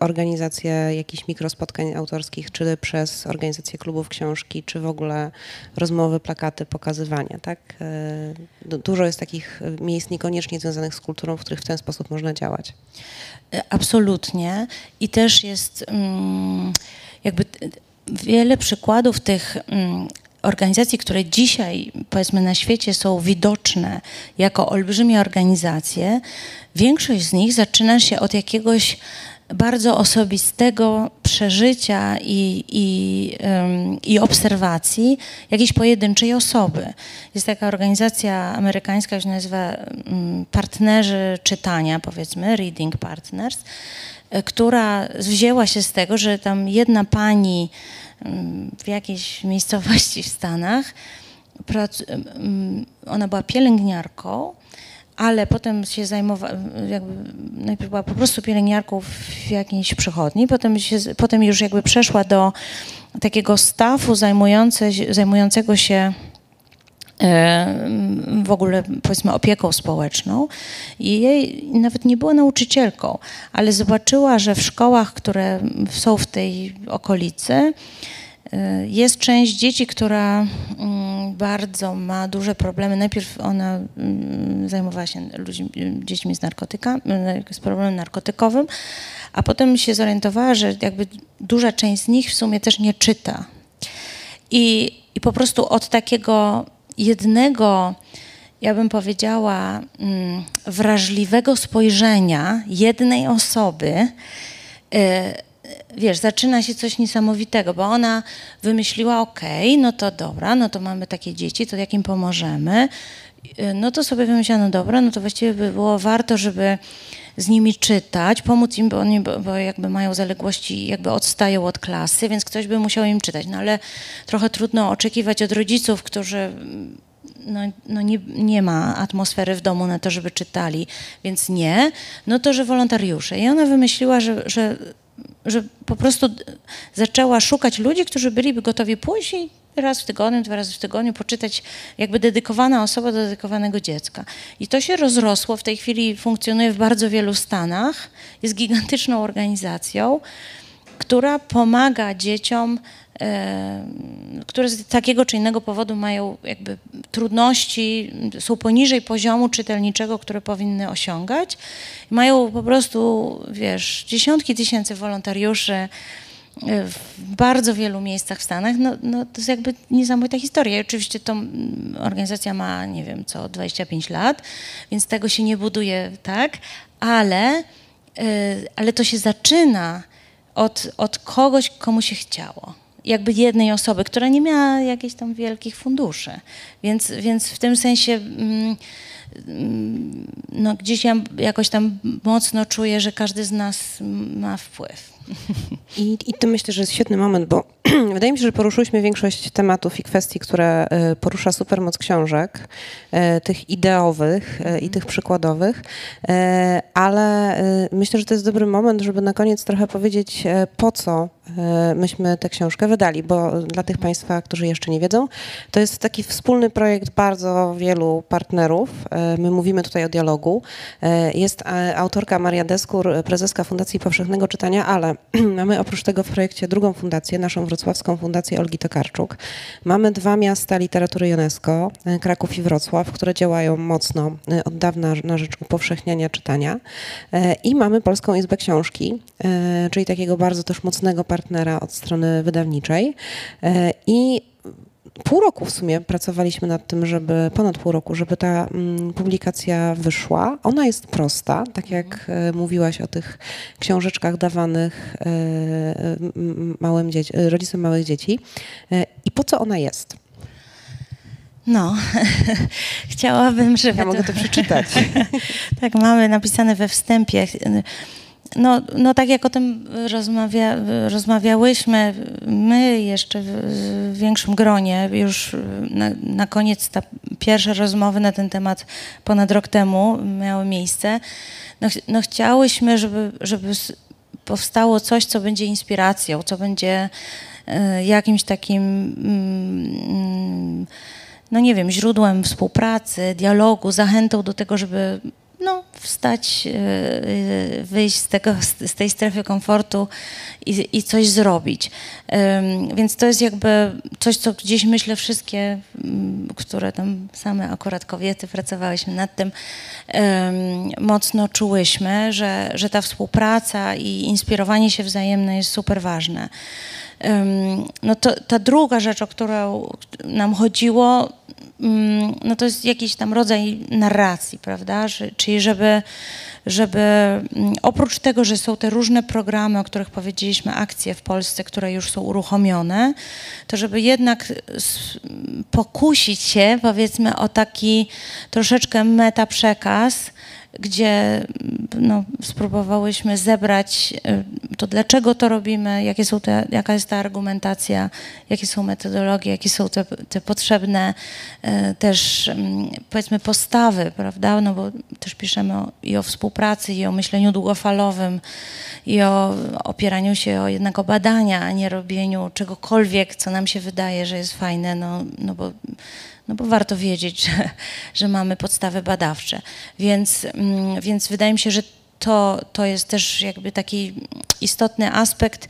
organizację jakichś mikrospotkań autorskich, czy przez organizację klubów książki, czy w ogóle rozmowy, plakaty, pokazywania, tak? Du- Dużo jest takich miejsc niekoniecznie związanych z kulturą, w których w ten sposób można działać. Absolutnie. I też jest mm, jakby wiele przykładów tych mm, organizacji, które dzisiaj, powiedzmy, na świecie są widoczne jako olbrzymie organizacje. Większość z nich zaczyna się od jakiegoś bardzo osobistego przeżycia i, i, em, i obserwacji jakiejś pojedynczej osoby. Jest taka organizacja amerykańska, która się nazywa mm, Partnerzy Czytania, powiedzmy, Reading Partners, która wzięła się z tego, że tam jedna pani mm, w jakiejś miejscowości w Stanach, ona była pielęgniarką, ale potem się zajmowała, jakby najpierw była po prostu pielęgniarką w jakiejś przychodni, potem, się, potem już jakby przeszła do takiego stafu zajmujące, zajmującego się e, w ogóle powiedzmy opieką społeczną i jej nawet nie była nauczycielką, ale zobaczyła, że w szkołach, które są w tej okolicy, e, jest część dzieci, która mm, bardzo ma duże problemy. Najpierw ona mm, zajmowała się ludźmi, dziećmi z narkotykami, z problemem narkotykowym, a potem się zorientowała, że jakby duża część z nich w sumie też nie czyta. I, I po prostu od takiego jednego, ja bym powiedziała, mm, wrażliwego spojrzenia jednej osoby, y, wiesz, zaczyna się coś niesamowitego, bo ona wymyśliła, okej, no to dobra, no to mamy takie dzieci, to jak im pomożemy? Y, No to sobie wymyślano, no dobra, no to właściwie by było warto, żeby z nimi czytać, pomóc im, bo oni bo, jakby mają zaległości, jakby odstają od klasy, więc ktoś by musiał im czytać. No ale trochę trudno oczekiwać od rodziców, którzy mm, no, no nie, nie ma atmosfery w domu na to, żeby czytali, więc nie, no to, że wolontariusze. I ona wymyśliła, że, że, że po prostu zaczęła szukać ludzi, którzy byliby gotowi pójść i raz w tygodniu, dwa razy w tygodniu poczytać jakby dedykowana osoba do dedykowanego dziecka. I to się rozrosło, w tej chwili funkcjonuje w bardzo wielu stanach, jest gigantyczną organizacją, która pomaga dzieciom, e, które z takiego czy innego powodu mają jakby trudności, są poniżej poziomu czytelniczego, które powinny osiągać. Mają po prostu, wiesz, dziesiątki tysięcy wolontariuszy w bardzo wielu miejscach w Stanach. No, no, to jest jakby niesamowita historia. I oczywiście to organizacja ma, nie wiem, co 25 lat, więc tego się nie buduje tak, ale, e, ale to się zaczyna od, od kogoś, komu się chciało. Jakby jednej osoby, która nie miała jakichś tam wielkich funduszy. Więc, więc w tym sensie no, gdzieś ja jakoś tam mocno czuję, że każdy z nas ma wpływ. I, I to myślę, że jest świetny moment, bo wydaje mi się, że poruszyliśmy większość tematów i kwestii, które e, porusza supermoc książek, e, tych ideowych e, i tych przykładowych, ale myślę, że to jest dobry moment, żeby na koniec trochę powiedzieć, po co myśmy tę książkę wydali, bo dla tych Państwa, którzy jeszcze nie wiedzą, to jest taki wspólny projekt bardzo wielu partnerów. My mówimy tutaj o dialogu. Jest autorka Maria Deskur, prezeska Fundacji Powszechnego Czytania, ale mamy oprócz tego w projekcie drugą fundację, naszą wrocławską fundację Olgi Tokarczuk. Mamy dwa miasta literatury UNESCO, e, Kraków i Wrocław, które działają mocno e, od dawna na rzecz upowszechniania czytania. E, I mamy Polską Izbę Książki, czyli takiego bardzo też mocnego partnera od strony wydawniczej. I pół roku w sumie pracowaliśmy nad tym, żeby, ponad pół roku, żeby ta mm, publikacja wyszła. Ona jest prosta, tak jak e, mówiłaś o tych książeczkach dawanych e, małym dzieci, e, rodzicom małych dzieci. I po co ona jest? No, chciałabym, żeby. Ja mogę to przeczytać. tak, mamy napisane we wstępie. No, no tak jak o tym rozmawia, rozmawiałyśmy, my jeszcze w, większym gronie, już na, na koniec ta pierwsze rozmowy na ten temat ponad rok temu miały miejsce. No, no chciałyśmy, żeby, żeby powstało coś, co będzie inspiracją, co będzie e, jakimś takim mm, no nie wiem, źródłem współpracy, dialogu, zachętą do tego, żeby no, wstać, e, e, wyjść z, tego, z tej strefy komfortu i, i coś zrobić. Więc to jest jakby coś, co gdzieś myślę wszystkie, mm, które tam same akurat kobiety pracowałyśmy nad tym, mocno czułyśmy, że, że ta współpraca i inspirowanie się wzajemne jest super ważne. No to ta druga rzecz, o którą nam chodziło, no to jest jakiś tam rodzaj narracji, prawda? Czyli żeby, żeby mm, oprócz tego, że są te różne programy, o których powiedzieliśmy, akcje w Polsce, które już są uruchomione, to żeby jednak pokusić się, powiedzmy, o taki troszeczkę meta przekaz, gdzie no, spróbowałyśmy zebrać y, to, dlaczego to robimy, jakie są te, jaka jest ta argumentacja, jakie są metodologie, jakie są te, te potrzebne y, też mm, powiedzmy postawy, prawda? No bo też piszemy o, i o współpracy, i o myśleniu długofalowym, i o opieraniu się o jednego badania, a nie robieniu czegokolwiek, co nam się wydaje, że jest fajne, no, no bo no bo warto wiedzieć, że, że mamy podstawy badawcze. Więc, mm, więc wydaje mi się, że to, to jest też jakby taki istotny aspekt,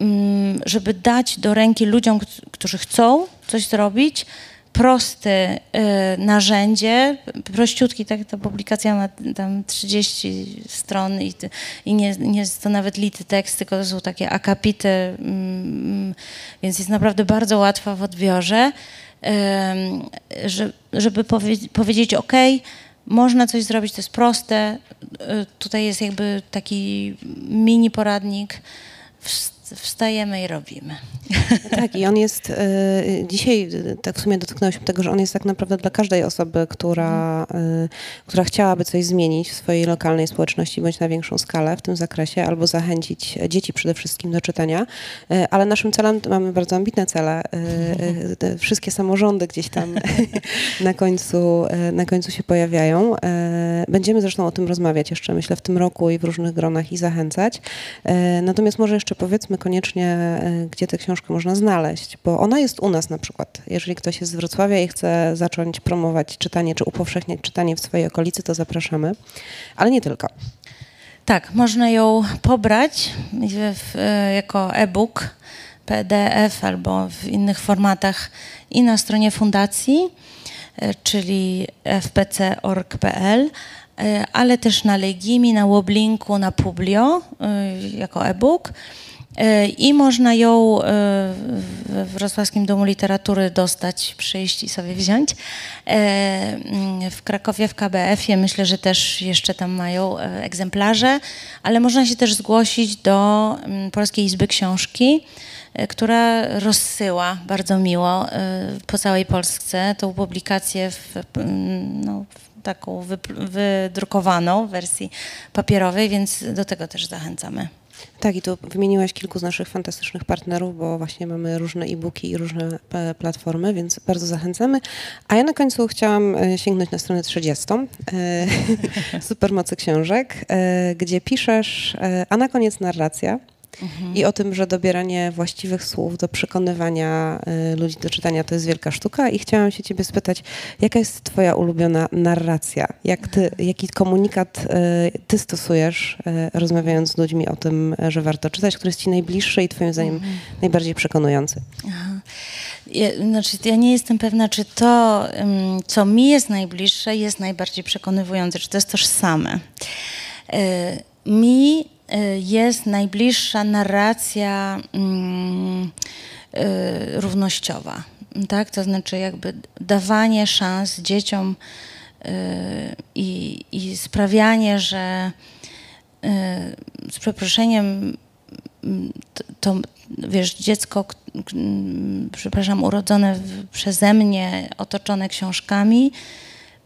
mm, żeby dać do ręki ludziom, którzy chcą coś zrobić, proste y, narzędzie, prościutki, tak, ta publikacja ma tam 30 stron i, i nie, nie jest to nawet lity tekst, tylko to są takie akapity, mm, więc jest naprawdę bardzo łatwa w odbiorze żeby powie, powiedzieć, ok, można coś zrobić, to jest proste. y, Tutaj jest jakby taki mini poradnik. Wst- Wstajemy i robimy. Tak, i on jest e, dzisiaj, e, tak w sumie dotknęłyśmy tego, że on jest tak naprawdę dla każdej osoby, która, e, która chciałaby coś zmienić w swojej lokalnej społeczności bądź na większą skalę w tym zakresie, albo zachęcić dzieci przede wszystkim do czytania. Ale naszym celem, mamy bardzo ambitne cele, wszystkie samorządy gdzieś tam na końcu, na końcu się pojawiają. Będziemy zresztą o tym rozmawiać jeszcze, myślę, w tym roku i w różnych gronach i zachęcać. Natomiast może jeszcze powiedzmy koniecznie, e, gdzie tę książkę można znaleźć, bo ona jest u nas na przykład. Jeżeli ktoś jest z Wrocławia i chce zacząć promować czytanie czy upowszechniać czytanie w swojej okolicy, to zapraszamy. Ale nie tylko. Tak, można ją pobrać w, w, jako e-book, PDF albo w innych formatach i na stronie fundacji, e, czyli fpc.org.pl, e, ale też na Legimi, na Woblinku, na Publio e, jako e-book. E, I można ją e, w Wrocławskim Domu Literatury dostać, przyjść i sobie wziąć. E, mm, W Krakowie, w KBF-ie myślę, że też jeszcze tam mają egzemplarze, ale można się też zgłosić do mm, Polskiej Izby Książki, która rozsyła bardzo miło po całej Polsce tą publikację w, no, w taką wydrukowaną w wersji papierowej, więc do tego też zachęcamy. Tak, i tu wymieniłaś kilku z naszych fantastycznych partnerów, bo właśnie mamy różne e-booki i różne e, platformy, więc bardzo zachęcamy. A ja na końcu chciałam e, sięgnąć na stronę 30, e, Supermocy Książek, gdzie piszesz, a na koniec narracja. I o tym, że dobieranie właściwych słów do przekonywania e, ludzi do czytania to jest wielka sztuka. I chciałam się ciebie spytać, jaka jest twoja ulubiona narracja? Jak ty, jaki komunikat e, ty stosujesz, e, rozmawiając z ludźmi o tym, że warto czytać, który jest ci najbliższy i twoim zdaniem najbardziej przekonujący? Aha. Ja, znaczy, ja nie jestem pewna, czy to, co mi jest najbliższe, jest najbardziej przekonywujące, czy to jest tożsame. Y, mi y, jest najbliższa narracja ym, y, równościowa. Tak? To znaczy, jakby dawanie szans dzieciom y, i, i sprawianie, że y, z przeproszeniem mm, to, to wiesz, dziecko, mm, przepraszam, urodzone przeze mnie, otoczone książkami,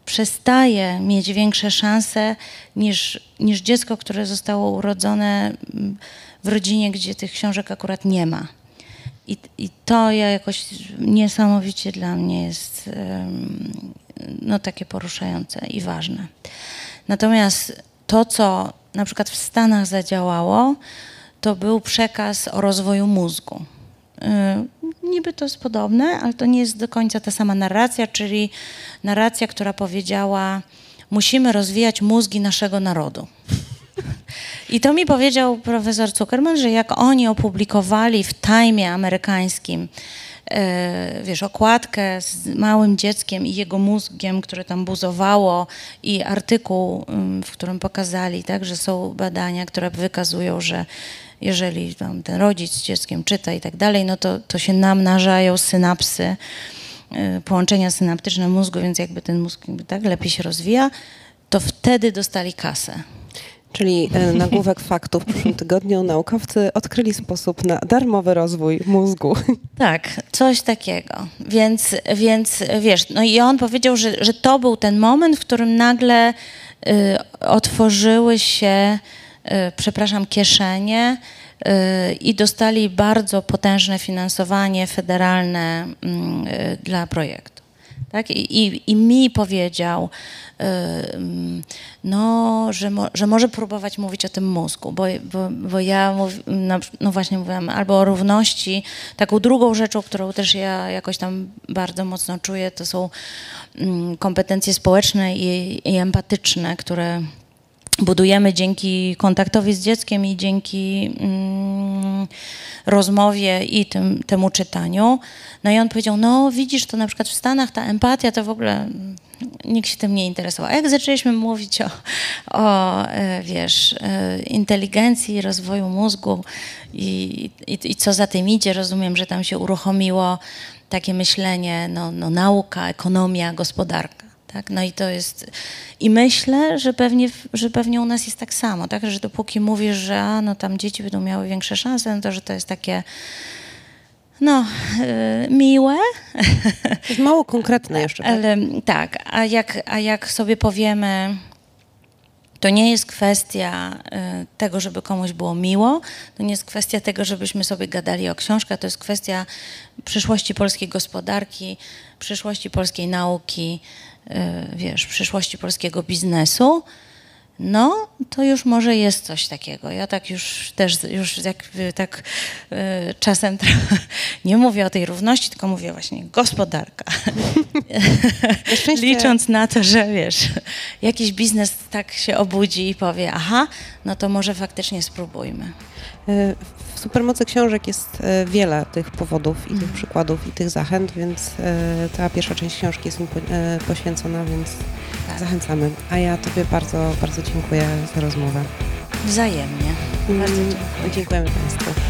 przestaje mieć większe szanse niż, niż dziecko, które zostało urodzone mm, w rodzinie, gdzie tych książek akurat nie ma. I, I to ja jakoś niesamowicie dla mnie jest no, takie poruszające i ważne. Natomiast to, co na przykład w Stanach zadziałało, to był przekaz o rozwoju mózgu. Y, Niby to jest podobne, ale to nie jest do końca ta sama narracja, czyli narracja, która powiedziała: Musimy rozwijać mózgi naszego narodu. I to mi powiedział profesor Zuckerman, że jak oni opublikowali w Time amerykańskim, e, wiesz, okładkę z małym dzieckiem i jego mózgiem, które tam buzowało i artykuł, ym, w którym pokazali, tak, że są badania, które wykazują, że jeżeli tam ten rodzic z dzieckiem czyta i tak dalej, no to, to się namnażają synapsy, y, połączenia synaptyczne mózgu, więc jakby ten mózg tak lepiej się rozwija, to wtedy dostali kasę. Czyli e, nagłówek faktów w przyszłym tygodniu naukowcy odkryli sposób na darmowy rozwój mózgu. Tak, coś takiego. Więc, więc wiesz, no i on powiedział, że, że to był ten moment, w którym nagle y, otworzyły się, przepraszam, kieszenie y, i dostali bardzo potężne finansowanie federalne mm, y, dla projektu. Tak? I, i, I mi powiedział, mm, no, że, mo, że może próbować mówić o tym mózgu, bo, bo, bo ja mów, no, no właśnie mówiłam albo o równości. Taką drugą rzeczą, którą też ja jakoś tam bardzo mocno czuję, to są mm, kompetencje społeczne i, i empatyczne, które budujemy dzięki kontaktowi z dzieckiem i dzięki mm, rozmowie i tym, temu czytaniu. No i on powiedział, no widzisz, to na przykład w Stanach ta empatia to w ogóle mm, nikt się tym nie interesował. A jak zaczęliśmy mówić o, o e, wiesz, e, inteligencji, rozwoju mózgu i, i, i co za tym idzie, rozumiem, że tam się uruchomiło takie myślenie, no, no nauka, ekonomia, gospodarka. Tak? No i to jest. I myślę, że pewnie, że pewnie u nas jest tak samo, tak? Że dopóki mówisz, że a, no tam dzieci będą miały większe szanse, no to że to jest takie no, yy, miłe, To jest mało konkretne jeszcze. Tak? ale tak, a jak, a jak sobie powiemy, to nie jest kwestia y, tego, żeby komuś było miło, to nie jest kwestia tego, żebyśmy sobie gadali o książkach, to jest kwestia przyszłości polskiej gospodarki, przyszłości polskiej nauki, wiesz, przyszłości polskiego biznesu. No, to już może jest coś takiego. Ja tak już też, już jakby tak y, czasem nie mówię o tej równości, tylko mówię właśnie gospodarka. Licząc na to, że wiesz, jakiś biznes tak się obudzi i powie, aha, no to może faktycznie spróbujmy. W Supermocy Książek jest e, wiele tych powodów i Mhm. tych przykładów i tych zachęt, więc e, ta pierwsza część książki jest mi e, poświęcona, więc Tak. zachęcamy. A ja Tobie bardzo, bardzo dziękuję za rozmowę. Wzajemnie. Bardzo Mm, dziękuję. Dziękujemy Państwu.